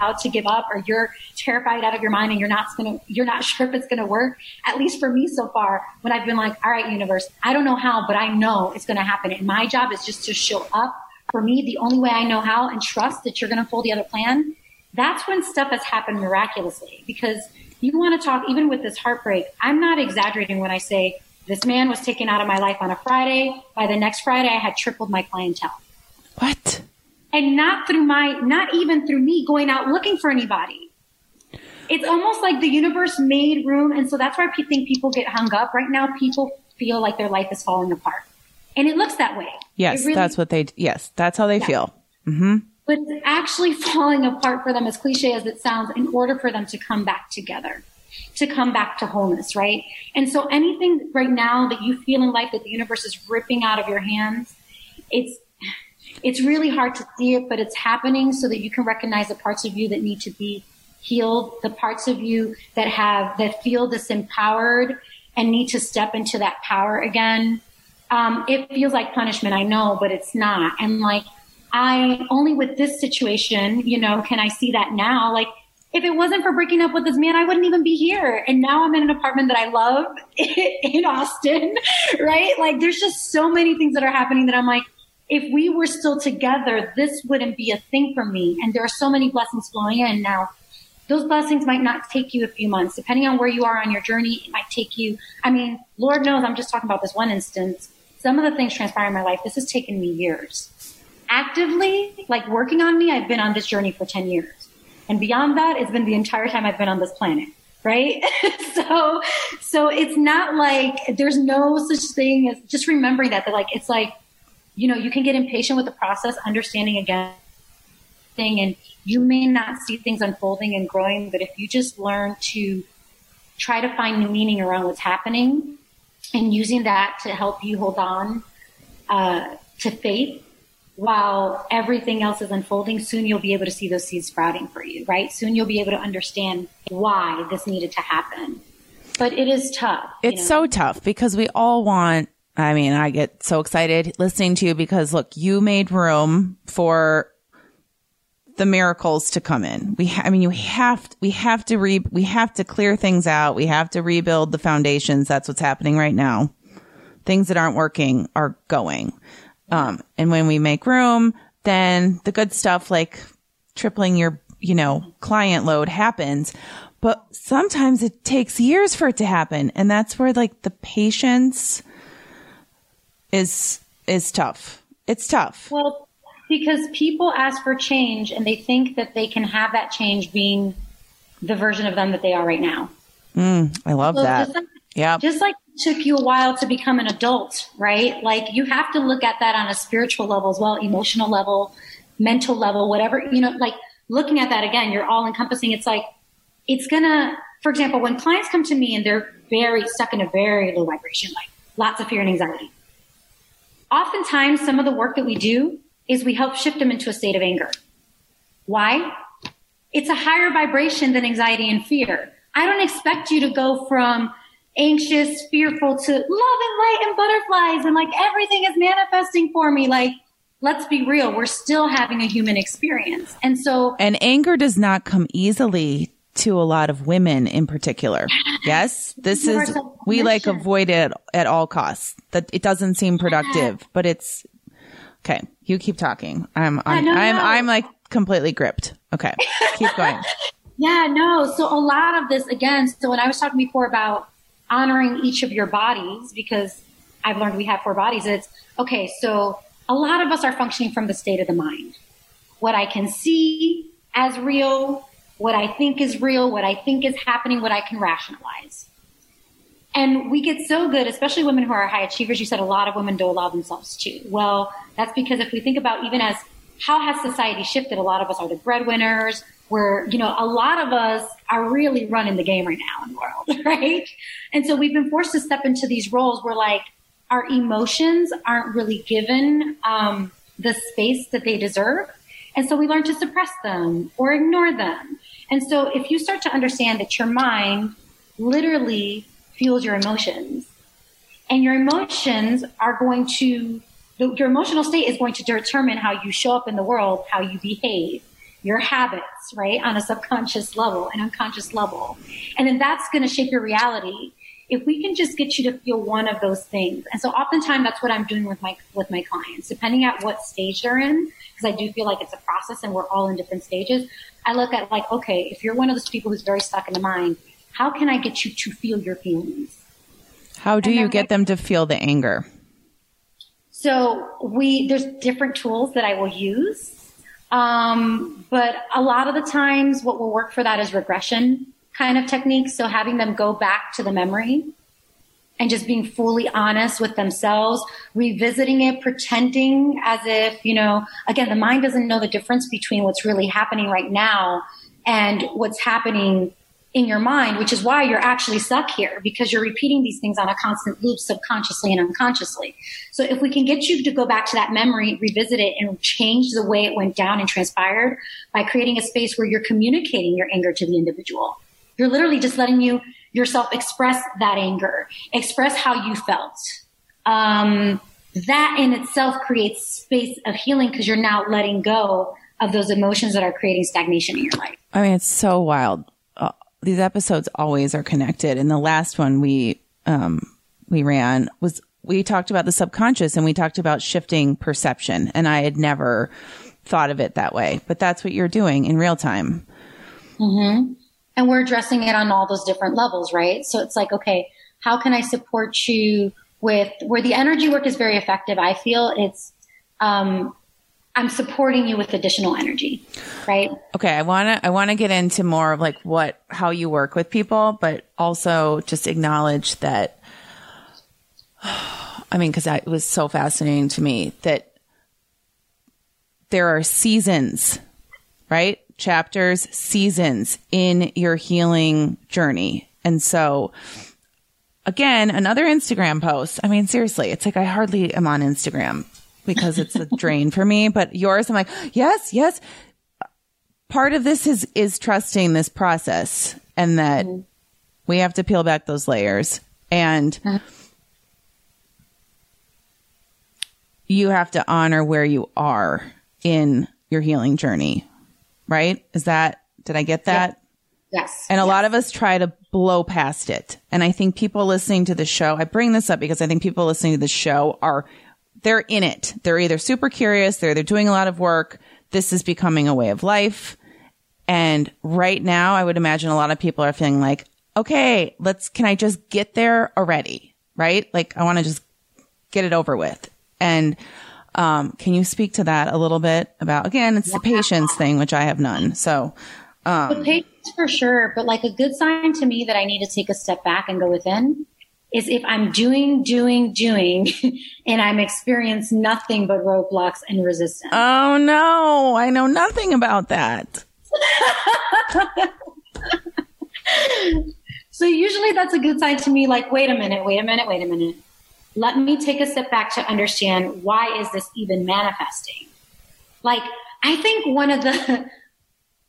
out to give up or you're terrified out of your mind and you're not going to, you're not sure if it's going to work. At least for me so far, when I've been like, all right, universe, I don't know how, but I know it's going to happen. And my job is just to show up for me the only way I know how and trust that you're going to pull the other plan. That's when stuff has happened miraculously because you want to talk, even with this heartbreak, I'm not exaggerating when I say this man was taken out of my life on a Friday. By the next Friday, I had tripled my clientele. What? And not through my, not even through me going out looking for anybody. It's almost like the universe made room. And so that's why I think people get hung up. Right now, people feel like their life is falling apart. And it looks that way. Yes, really, that's what they, yes, that's how they yeah. feel. Mm-hmm but it's actually falling apart for them, as cliche as it sounds, in order for them to come back together, to come back to wholeness, right? And so anything right now that you feel in life that the universe is ripping out of your hands, it's, it's really hard to see it, but it's happening so that you can recognize the parts of you that need to be healed, the parts of you that have, that feel disempowered and need to step into that power again. Um, it feels like punishment, I know, but it's not. And like, I only with this situation, you know, can I see that now? Like, if it wasn't for breaking up with this man, I wouldn't even be here. And now I'm in an apartment that I love in Austin, right? Like, there's just so many things that are happening that I'm like, if we were still together, this wouldn't be a thing for me. And there are so many blessings flowing in now. Those blessings might not take you a few months, depending on where you are on your journey. It might take you. I mean, Lord knows, I'm just talking about this one instance. Some of the things transpire in my life. This has taken me years actively like working on me, I've been on this journey for 10 years. And beyond that, it's been the entire time I've been on this planet. Right. so, so it's not like there's no such thing as just remembering that, that like, it's like, you know, you can get impatient with the process, understanding again thing, and you may not see things unfolding and growing, but if you just learn to try to find new meaning around what's happening and using that to help you hold on uh, to faith while everything else is unfolding, soon you'll be able to see those seeds sprouting for you, right? Soon you'll be able to understand why this needed to happen. But it is tough. It's know? so tough because we all want, I mean, I get so excited listening to you because look, you made room for the miracles to come in. We, ha- I mean, you have, to, we have to re, we have to clear things out. We have to rebuild the foundations. That's what's happening right now. Things that aren't working are going. Um, and when we make room, then the good stuff like tripling your, you know, client load happens. But sometimes it takes years for it to happen. And that's where like the patience is, is tough. It's tough. Well, because people ask for change and they think that they can have that change being the version of them that they are right now. Mm, I love so that. Yeah. Just like took you a while to become an adult, right? Like you have to look at that on a spiritual level as well, emotional level, mental level, whatever, you know, like looking at that again, you're all encompassing. It's like, it's gonna, for example, when clients come to me and they're very stuck in a very low vibration, like lots of fear and anxiety. Oftentimes, some of the work that we do is we help shift them into a state of anger. Why? It's a higher vibration than anxiety and fear. I don't expect you to go from anxious, fearful to love and light and butterflies and like everything is manifesting for me. Like, let's be real. We're still having a human experience. And so, and anger does not come easily to a lot of women in particular. Yes, this is we like avoid it at all costs. That it doesn't seem productive, but it's okay. You keep talking. I'm I'm I'm, I'm like completely gripped. Okay, keep going. yeah, no. So a lot of this again. So when I was talking before about honoring each of your bodies, because I've learned we have four bodies. It's okay. So a lot of us are functioning from the state of the mind. What I can see as real, what I think is real, what I think is happening, what I can rationalize. And we get so good, especially women who are high achievers. You said a lot of women don't allow themselves to. Well, that's because if we think about even as how has society shifted, a lot of us are the breadwinners. Where, you know, a lot of us are really running the game right now in the world, right? And so we've been forced to step into these roles where like our emotions aren't really given um, the space that they deserve. And so we learn to suppress them or ignore them. And so if you start to understand that your mind literally fuels your emotions and your emotions are going to, your emotional state is going to determine how you show up in the world, how you behave, your habits, right? On a subconscious level, an unconscious level. And then that's going to shape your reality if we can just get you to feel one of those things. And so oftentimes that's what I'm doing with my, with my clients, depending at what stage they're in, because I do feel like it's a process and we're all in different stages. I look at like, okay, if you're one of those people who's very stuck in the mind, how can I get you to feel your feelings? How do you get them to feel the anger? So we, there's different tools that I will use. Um, but a lot of the times what will work for that is regression kind of techniques. So having them go back to the memory and just being fully honest with themselves, revisiting it, pretending as if, you know, again, the mind doesn't know the difference between what's really happening right now and what's happening in your mind, which is why you're actually stuck here because you're repeating these things on a constant loop subconsciously and unconsciously. So if we can get you to go back to that memory, revisit it and change the way it went down and transpired by creating a space where you're communicating your anger to the individual you're literally just letting you yourself express that anger, express how you felt. Um, that in itself creates space of healing because you're now letting go of those emotions that are creating stagnation in your life. I mean, it's so wild. These episodes always are connected. And the last one we um, we ran was we talked about the subconscious and we talked about shifting perception. And I had never thought of it that way, but that's what you're doing in real time. Mm-hmm and we're addressing it on all those different levels, right? So it's like, okay, how can I support you with where the energy work is very effective? I feel it's, um, I'm supporting you with additional energy, right? Okay, I want to I want to get into more of like what how you work with people, but also just acknowledge that I mean cuz it was so fascinating to me that there are seasons, right? chapters, seasons in your healing journey. And so, again, another Instagram post. I mean, seriously, it's like I hardly am on Instagram because it's a drain for me, but yours, I'm like, yes, yes. Part of this is, is trusting this process and that mm-hmm. we have to peel back those layers and uh-huh. you have to honor where you are in your healing journey right? Is that, did I get that? Yes. And a yes. lot of us try to blow past it. And I think people listening to the show, I bring this up because I think people listening to the show are, they're in it. They're either super curious, they're either doing a lot of work. This is becoming a way of life. And right now, I would imagine a lot of people are feeling like, okay, let's, can I just get there already? Right? Like, I want to just get it over with. And um, can you speak to that a little bit about, again, it's yeah. the patience thing, which I have none. So, um, the patience for sure. But like a good sign to me that I need to take a step back and go within is if I'm doing, doing, doing, and I'm experiencing nothing but roadblocks and resistance. Oh no, I know nothing about that. so usually that's a good sign to me. Like, wait a minute, wait a minute, wait a minute let me take a step back to understand why is this even manifesting like i think one of the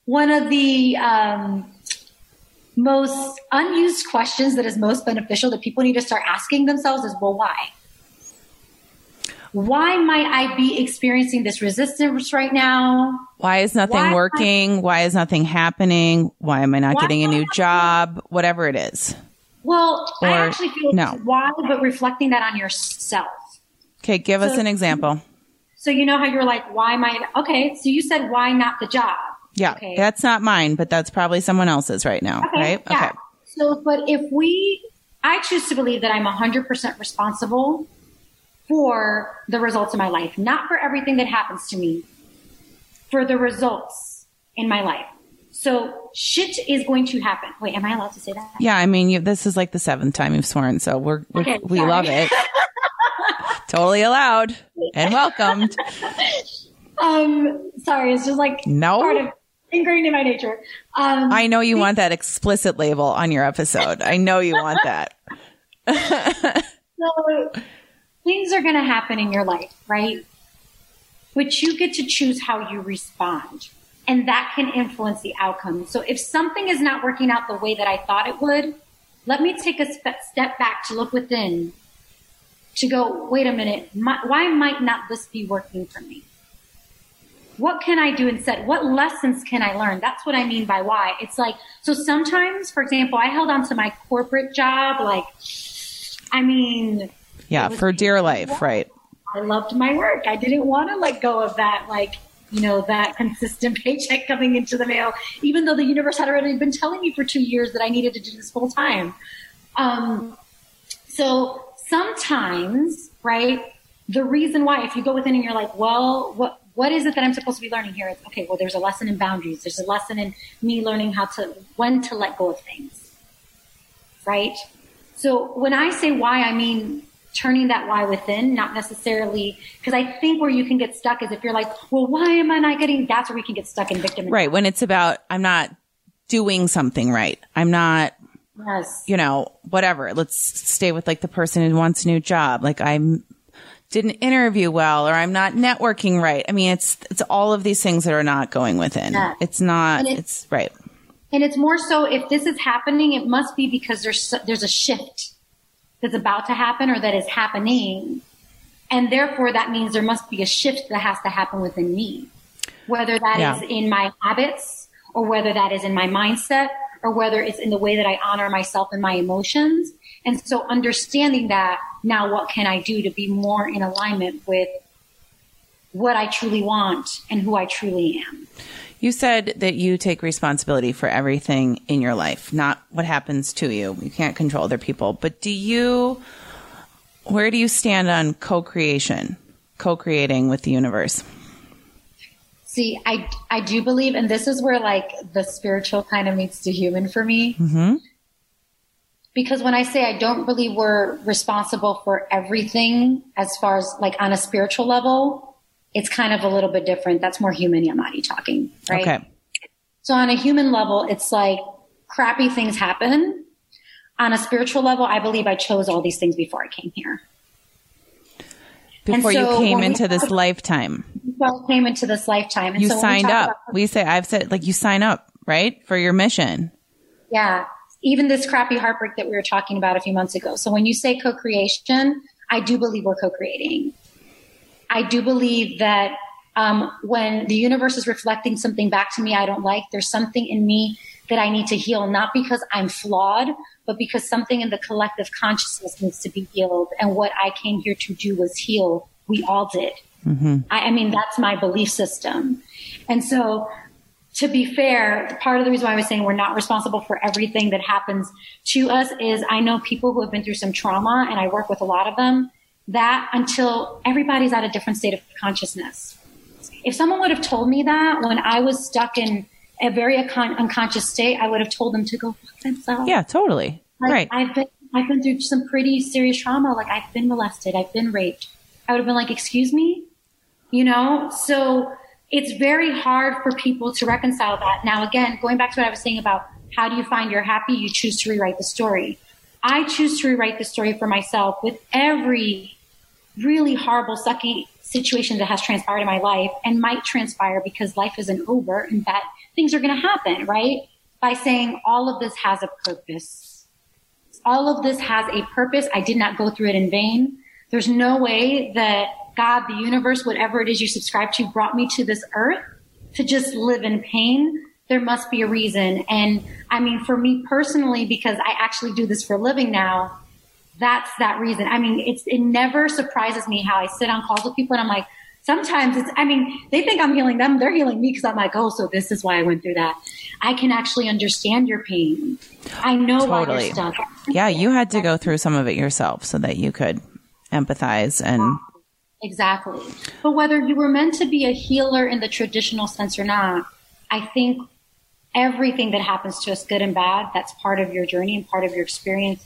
one of the um, most unused questions that is most beneficial that people need to start asking themselves is well why Why might I be experiencing this resistance right now? Why is nothing Why- working? Why is nothing happening? Why am I not getting a new job? Whatever it is. Well, I actually feel no. why, but reflecting that on yourself. Okay, give us an example. So you know how you're like, why am I? Okay, so you said why not the job? Yeah, Okay. that's not mine, but that's probably someone else's right now, right? Yeah. Okay. So, but if we, I choose to believe that I'm 100% responsible for the results of my life, not for everything that happens to me, for the results in my life. So shit is going to happen. Wait, am I allowed to say that? Yeah, I mean, you, this is like the seventh time you've sworn, so we're, we're Okay, we sorry. love it. totally allowed and welcomed. Um, sorry, it's just like No. part of ingrained in my nature. Um, I know you want that explicit label on your episode. I know you want that. So things are going to happen in your life, right? But you get to choose how you respond. And that can influence the outcome. So if something is not working out the way that I thought it would, let me take a step back to look within to go, wait a minute, my, why might not this be working for me? What can I do instead? What lessons can I learn? That's what I mean by why. It's like, so sometimes, for example, I held on to my corporate job, like, I mean, Yeah, for dear life, right? I loved my work. I didn't want to let go of that, like, you know, that consistent paycheck coming into the mail, even though the universe had already been telling me for two years that I needed to do this full time. Um, so sometimes, right, the reason why, if you go within and you're like, well, what, what is it that I'm supposed to be learning here? It's, okay, well, there's a lesson in boundaries. There's a lesson in me learning how to, when to let go of things, right? So when I say why, I mean turning that why within, not necessarily because I think where you can get stuck is if you're like, well, why am I not getting? That's where we can get stuck in victim. Right. When it's about, I'm not doing something right. I'm not, Yes. you know, whatever. Let's stay with like the person who wants a new job. Like I'm, didn't interview well or I'm not networking right. I mean, it's, it's all of these things that are not going within. Yeah. It's not, And it- it's right. And it's more so if this is happening, it must be because there's there's a shift that's about to happen or that is happening, and therefore that means there must be a shift that has to happen within me, whether that is Yeah. in my habits or whether that is in my mindset or whether it's in the way that I honor myself and my emotions. And so understanding that now, what can I do to be more in alignment with what I truly want and who I truly am? You said that you take responsibility for everything in your life, not what happens to you. You can't control other people. But do you, where do you stand on co creation, co creating with the universe? See, I I do believe, and this is where like the spiritual kind of meets the human for me. Mm-hmm. Because when I say I don't believe we're responsible for everything, as far as like on a spiritual level, it's kind of a little bit different. That's more human Yamarie talking, right? Okay. So on a human level, it's like crappy things happen. On a spiritual level, I believe I chose all these things before I came here. Before you came into this talk- lifetime, Before I came into this lifetime, and you so when we signed up. about- we say, I've said, like, you sign up, right? For your mission. Yeah. Even this crappy heartbreak that we were talking about a few months ago. So when you say co-creation, I do believe we're co-creating. I do believe that um, when the universe is reflecting something back to me I don't like, there's something in me that I need to heal, not because I'm flawed, but because something in the collective consciousness needs to be healed. And what I came here to do was heal. We all did. I, I mean, that's my belief system. And so to be fair, part of the reason why I was saying we're not responsible for everything that happens to us is I know people who have been through some trauma and I work with a lot of them that until everybody's at a different state of consciousness. If someone would have told me that when I was stuck in a very uncon- unconscious state, I would have told them to go fuck themselves. Yeah, totally. Like, right. I've been I've been through some pretty serious trauma. Like I've been molested, I've been raped. I would have been like, "Excuse me," you know. So it's very hard for people to reconcile that. Now, again, going back to what I was saying about how do you find you're happy? You choose to rewrite the story. I choose to rewrite the story for myself with every really horrible, sucky situation that has transpired in my life and might transpire because life isn't over and that things are going to happen, right? By saying all of this has a purpose. All of this has a purpose. I did not go through it in vain. There's no way that God, the universe, whatever it is you subscribe to, brought me to this earth to just live in pain, there must be a reason. And I mean, for me personally, because I actually do this for a living now, that's that reason. I mean, it's, it never surprises me how I sit on calls with people and I'm like, sometimes it's, I mean, they think I'm healing them. They're healing me because I'm like, oh, so this is why I went through that. I can actually understand your pain. I know totally. why you're stuck. Yeah, you had to go through some of it yourself so that you could empathize and. Exactly. But whether you were meant to be a healer in the traditional sense or not, I think everything that happens to us, good and bad, that's part of your journey and part of your experience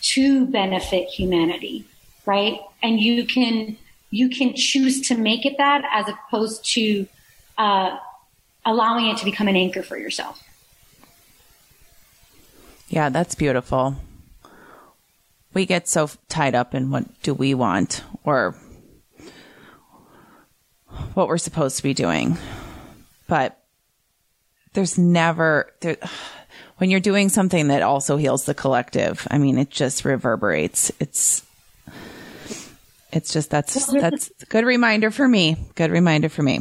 to benefit humanity, right? And you can you can choose to make it that as opposed to uh, allowing it to become an anchor for yourself. Yeah, that's beautiful. We get so tied up in what do we want or what we're supposed to be doing. But there's never there, when you're doing something that also heals the collective. I mean, it just reverberates. It's it's just that's that's a good reminder for me. Good reminder for me.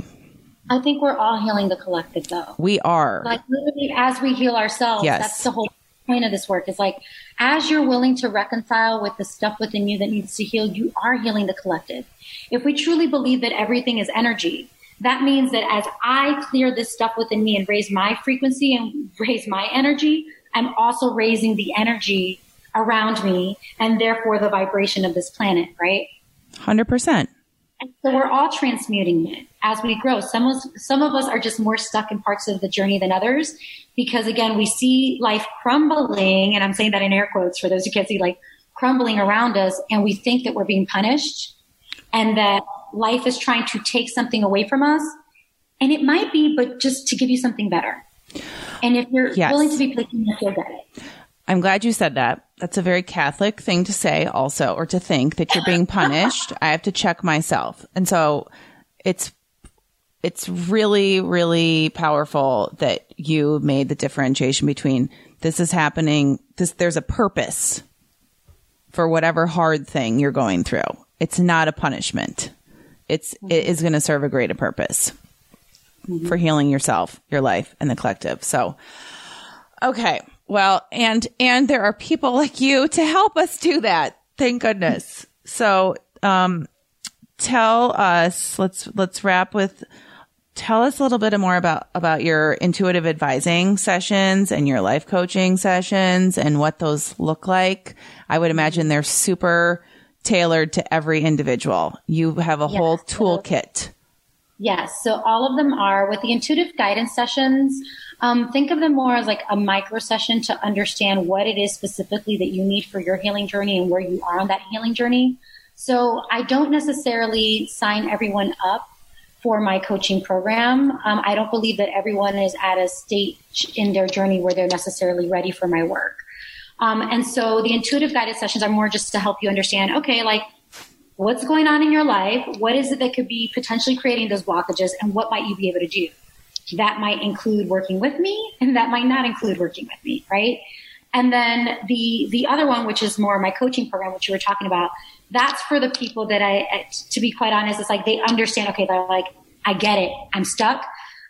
I think we're all healing the collective, though. We are. Like literally, as we heal ourselves, yes. that's the whole point of this work. Is like as you're willing to reconcile with the stuff within you that needs to heal, you are healing the collective. If we truly believe that everything is energy, that means that as I clear this stuff within me and raise my frequency and raise my energy, I'm also raising the energy around me and therefore the vibration of this planet, right? 100%. And so we're all transmuting it as we grow. Some of, some of us are just more stuck in parts of the journey than others because again, we see life crumbling, and I'm saying that in air quotes for those who can't see, like crumbling around us, and we think that we're being punished and that life is trying to take something away from us. And it might be, but just to give you something better. And if you're yes. willing to be picky, you'll get it. I'm glad you said that. That's a very Catholic thing to say also, or to think that you're being punished. I have to check myself. And so it's, it's really, really powerful that you made the differentiation between this is happening. This, there's a purpose for whatever hard thing you're going through. It's not a punishment. It's, it is going to serve a greater purpose mm-hmm. for healing yourself, your life and the collective. So, okay. Well, and, and there are people like you to help us do that. Thank goodness. So, um, tell us, let's, let's wrap with, tell us a little bit more about, about your intuitive advising sessions and your life coaching sessions and what those look like. I would imagine they're super tailored to every individual. You have a yes, whole toolkit. Yes. So all of them are with the intuitive guidance sessions. Um, think of them more as like a micro session to understand what it is specifically that you need for your healing journey and where you are on that healing journey. So I don't necessarily sign everyone up for my coaching program. Um, I don't believe that everyone is at a stage in their journey where they're necessarily ready for my work. Um, and so the intuitive guided sessions are more just to help you understand, okay, like what's going on in your life? What is it that could be potentially creating those blockages and what might you be able to do? That might include working with me and that might not include working with me, right? And then the, the other one, which is more my coaching program, which you were talking about, that's for the people that I, to be quite honest, it's like they understand, okay, they're like, I get it. I'm stuck.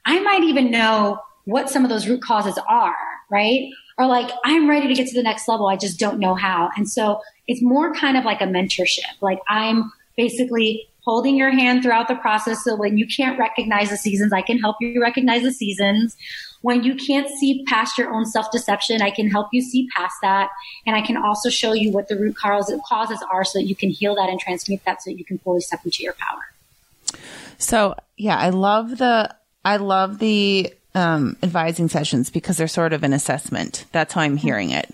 I might even know what some of those root causes are, right? Or like, I'm ready to get to the next level. I just don't know how. And so it's more kind of like a mentorship. Like I'm basically holding your hand throughout the process. So when you can't recognize the seasons, I can help you recognize the seasons. When you can't see past your own self deception, I can help you see past that. And I can also show you what the root causes are so that you can heal that and transmute that so that you can fully step into your power. So yeah, I love the, I love the um, advising sessions because they're sort of an assessment. That's how I'm hearing it.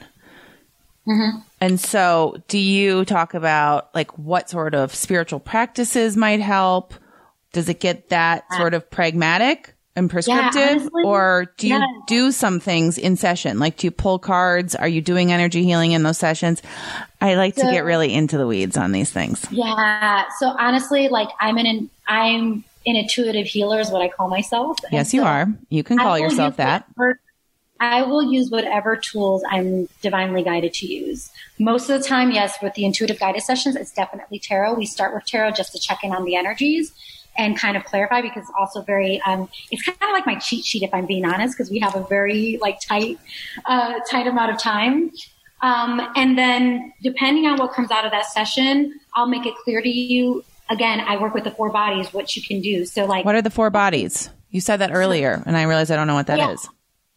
Mm-hmm. And so, do you talk about like what sort of spiritual practices might help? Does it get that sort of pragmatic and prescriptive? Yeah, honestly, or do you yeah. do some things in session? Like, do you pull cards? Are you doing energy healing in those sessions? I like so, to get really into the weeds on these things. Yeah. So, honestly, like, I'm in an, I'm an intuitive healer, is what I call myself. yes, so you are. You can call yourself that. I will use whatever tools I'm divinely guided to use. Most of the time, yes, with the intuitive guided sessions, it's definitely tarot. We start with tarot just to check in on the energies and kind of clarify because it's also very um, it's kind of like my cheat sheet if i'm being honest because we have a very like tight uh, tight amount of time um, and then depending on what comes out of that session i'll make it clear to you again i work with the four bodies what you can do so like what are the four bodies you said that earlier and i realized i don't know what that yeah. is.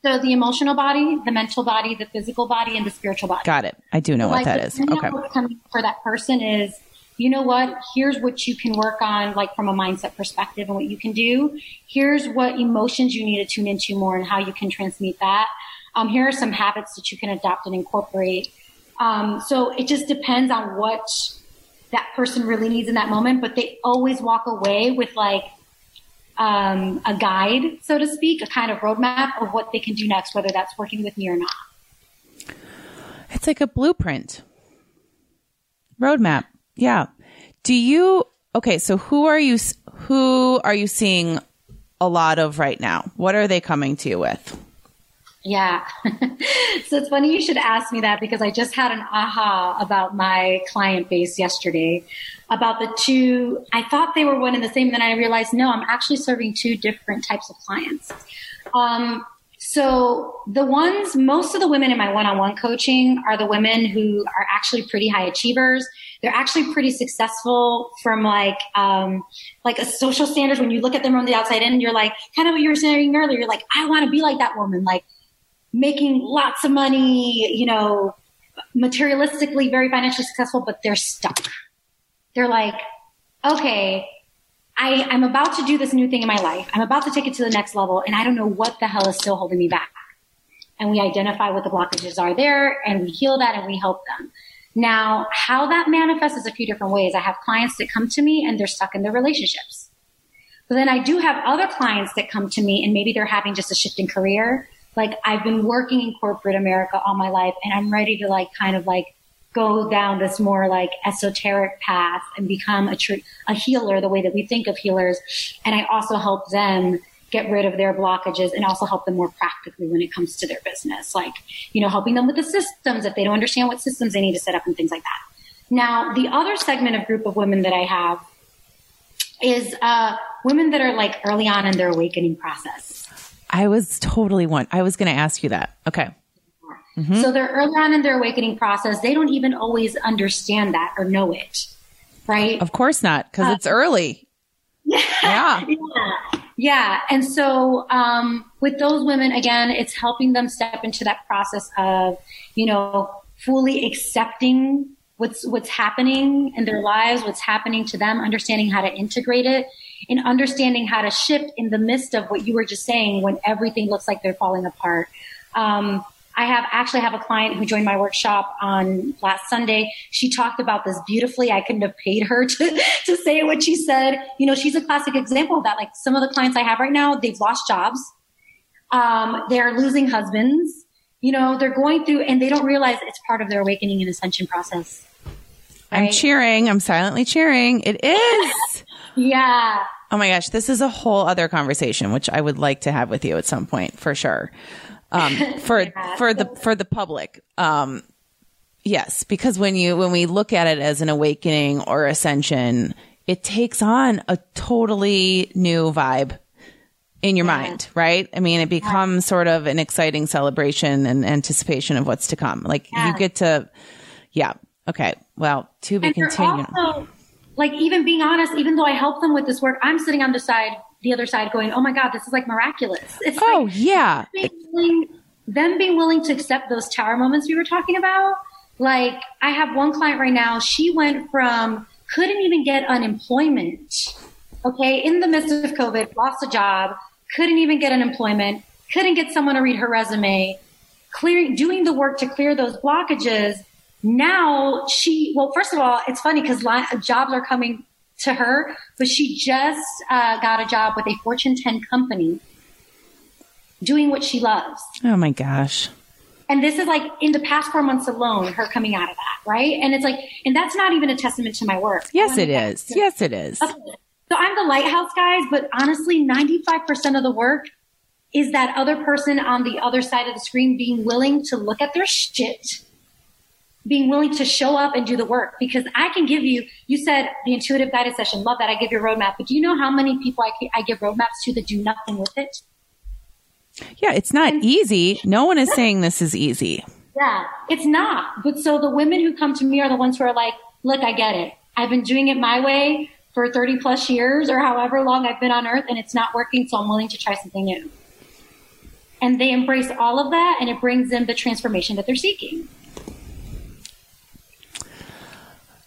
So the emotional body, the mental body, the physical body, and the spiritual body. Got it. I do know like, what that is. Okay. What's coming for that person is you know what, here's what you can work on, like from a mindset perspective and what you can do. Here's what emotions you need to tune into more and how you can transmute that. Um, here are some habits that you can adopt and incorporate. Um, so it just depends on what that person really needs in that moment, but they always walk away with like, um, a guide, so to speak, a kind of roadmap of what they can do next, whether that's working with me or not. It's like a blueprint roadmap. Yeah. Do you okay, so who are you who are you seeing a lot of right now? What are they coming to you with? Yeah. so it's funny you should ask me that because I just had an aha about my client base yesterday about the two. I thought they were one and the same. Then I realized, no, I'm actually serving two different types of clients. Um, so the ones, most of the women in my one-on-one coaching are the women who are actually pretty high achievers they're actually pretty successful from like um, like a social standards. When you look at them from the outside in, you're like kind of what you were saying earlier. You're like, I want to be like that woman, like making lots of money, you know, materialistically very financially successful, but they're stuck. They're like, okay, I, I'm about to do this new thing in my life. I'm about to take it to the next level, and I don't know what the hell is still holding me back. And we identify what the blockages are there, and we heal that, and we help them. Now, how that manifests is a few different ways. I have clients that come to me and they're stuck in their relationships. But then I do have other clients that come to me and maybe they're having just a shift in career. Like I've been working in corporate America all my life and I'm ready to like kind of like go down this more like esoteric path and become a, tr- a healer the way that we think of healers. And I also help them get rid of their blockages and also help them more practically when it comes to their business. Like, you know, helping them with the systems if they don't understand what systems they need to set up and things like that. Now, the other segment of group of women that I have is uh, women that are like early on in their awakening process. I was totally one. I was going to ask you that. Okay. Mm-hmm. So they're early on in their awakening process. They don't even always understand that or know it, right? Of course not, because uh, it's early. Yeah. yeah. yeah. Yeah. And so, um, with those women, again, it's helping them step into that process of, you know, fully accepting what's, what's happening in their lives, what's happening to them, understanding how to integrate it and understanding how to shift in the midst of what you were just saying when everything looks like they're falling apart. Um, I have actually have a client who joined my workshop on last Sunday. She talked about this beautifully. I couldn't have paid her to, to say what she said. You know, she's a classic example of that. Like some of the clients I have right now, they've lost jobs. Um, they're losing husbands. You know, they're going through and they don't realize it's part of their awakening and ascension process. Right? I'm cheering. I'm silently cheering. It is. yeah. Oh my gosh, this is a whole other conversation, which I would like to have with you at some point for sure um, for yeah. for the for the public. Um, yes, because when you when we look at it as an awakening or ascension, it takes on a totally new vibe in your yeah. mind, right? I mean, it becomes yeah. sort of an exciting celebration and anticipation of what's to come. Like you get to, yeah, okay. Well, to be continued. like even being honest, even though I help them with this work, I'm sitting on the side the other side going, "Oh my God, this is like miraculous." It's oh like yeah, being willing, them being willing to accept those tower moments we were talking about. Like I have one client right now. She went from couldn't even get unemployment. Okay, in the midst of COVID, lost a job, couldn't even get an employment, couldn't get someone to read her resume, clearing, doing the work to clear those blockages. Now she, well, first of all, it's funny because jobs are coming to her, but she just uh, got a job with a Fortune 10 company doing what she loves. Oh my gosh. And this is like in the past four months alone, her coming out of that, right? And it's like, and that's not even a testament to my work. Yes, it is. Yes, it is. So I'm the lighthouse guys, but honestly, 95% of the work is that other person on the other side of the screen being willing to look at their shit, being willing to show up and do the work. Because I can give you, you said the intuitive guided session, love that. I give you a roadmap. But do you know how many people I, I give roadmaps to that do nothing with it? Yeah, it's not easy. No one is saying this is easy. Yeah, it's not. But so the women who come to me are the ones who are like, look, I get it. I've been doing it my way for 30 plus years or however long I've been on earth and it's not working. So I'm willing to try something new. And they embrace all of that and it brings them the transformation that they're seeking.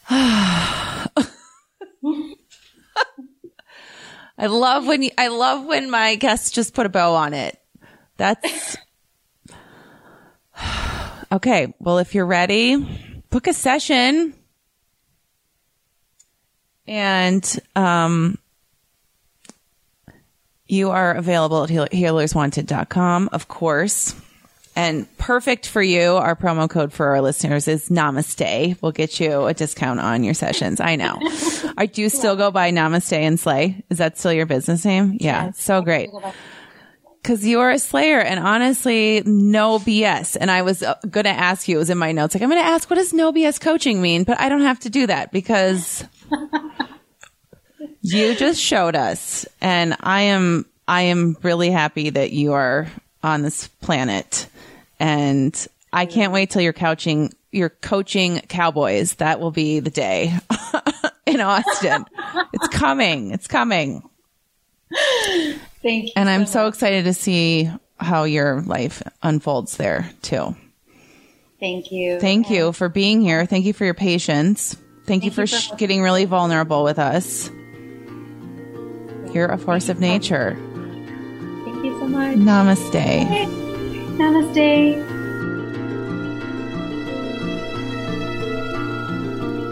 I love when you, I love when my guests just put a bow on it. That's okay. Well, if you're ready, book a session. And um, you are available at healerswanted.com, of course. And perfect for you, our promo code for our listeners is Namaste. We'll get you a discount on your sessions. I know. I do still go by Namaste and Slay. Is that still your business name? Yeah. Yes. So great. Cause you're a slayer and honestly, no BS. And I was uh, going to ask you, it was in my notes, like, I'm going to ask, what does no BS coaching mean? But I don't have to do that because you just showed us. And I am, I am really happy that you are on this planet and I can't wait till you're couching, you're coaching cowboys. That will be the day in Austin. it's coming. It's coming. Thank you. And so I'm so excited to see how your life unfolds there too. Thank you. Thank you for being here. Thank you for your patience. Thank, Thank you for, you for getting really vulnerable with us. You're a force of nature. Thank you so much. Namaste. Namaste.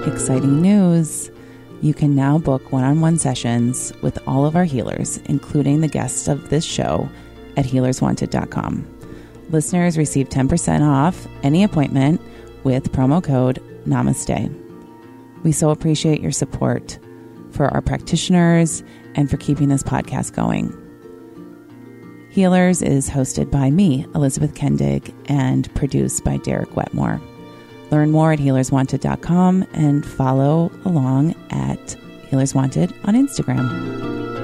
Exciting news! You can now book one on one sessions with all of our healers, including the guests of this show, at healerswanted.com. Listeners receive 10% off any appointment with promo code NAMASTE. We so appreciate your support for our practitioners and for keeping this podcast going. Healers is hosted by me, Elizabeth Kendig, and produced by Derek Wetmore. Learn more at healerswanted.com and follow along at Healers Wanted on Instagram.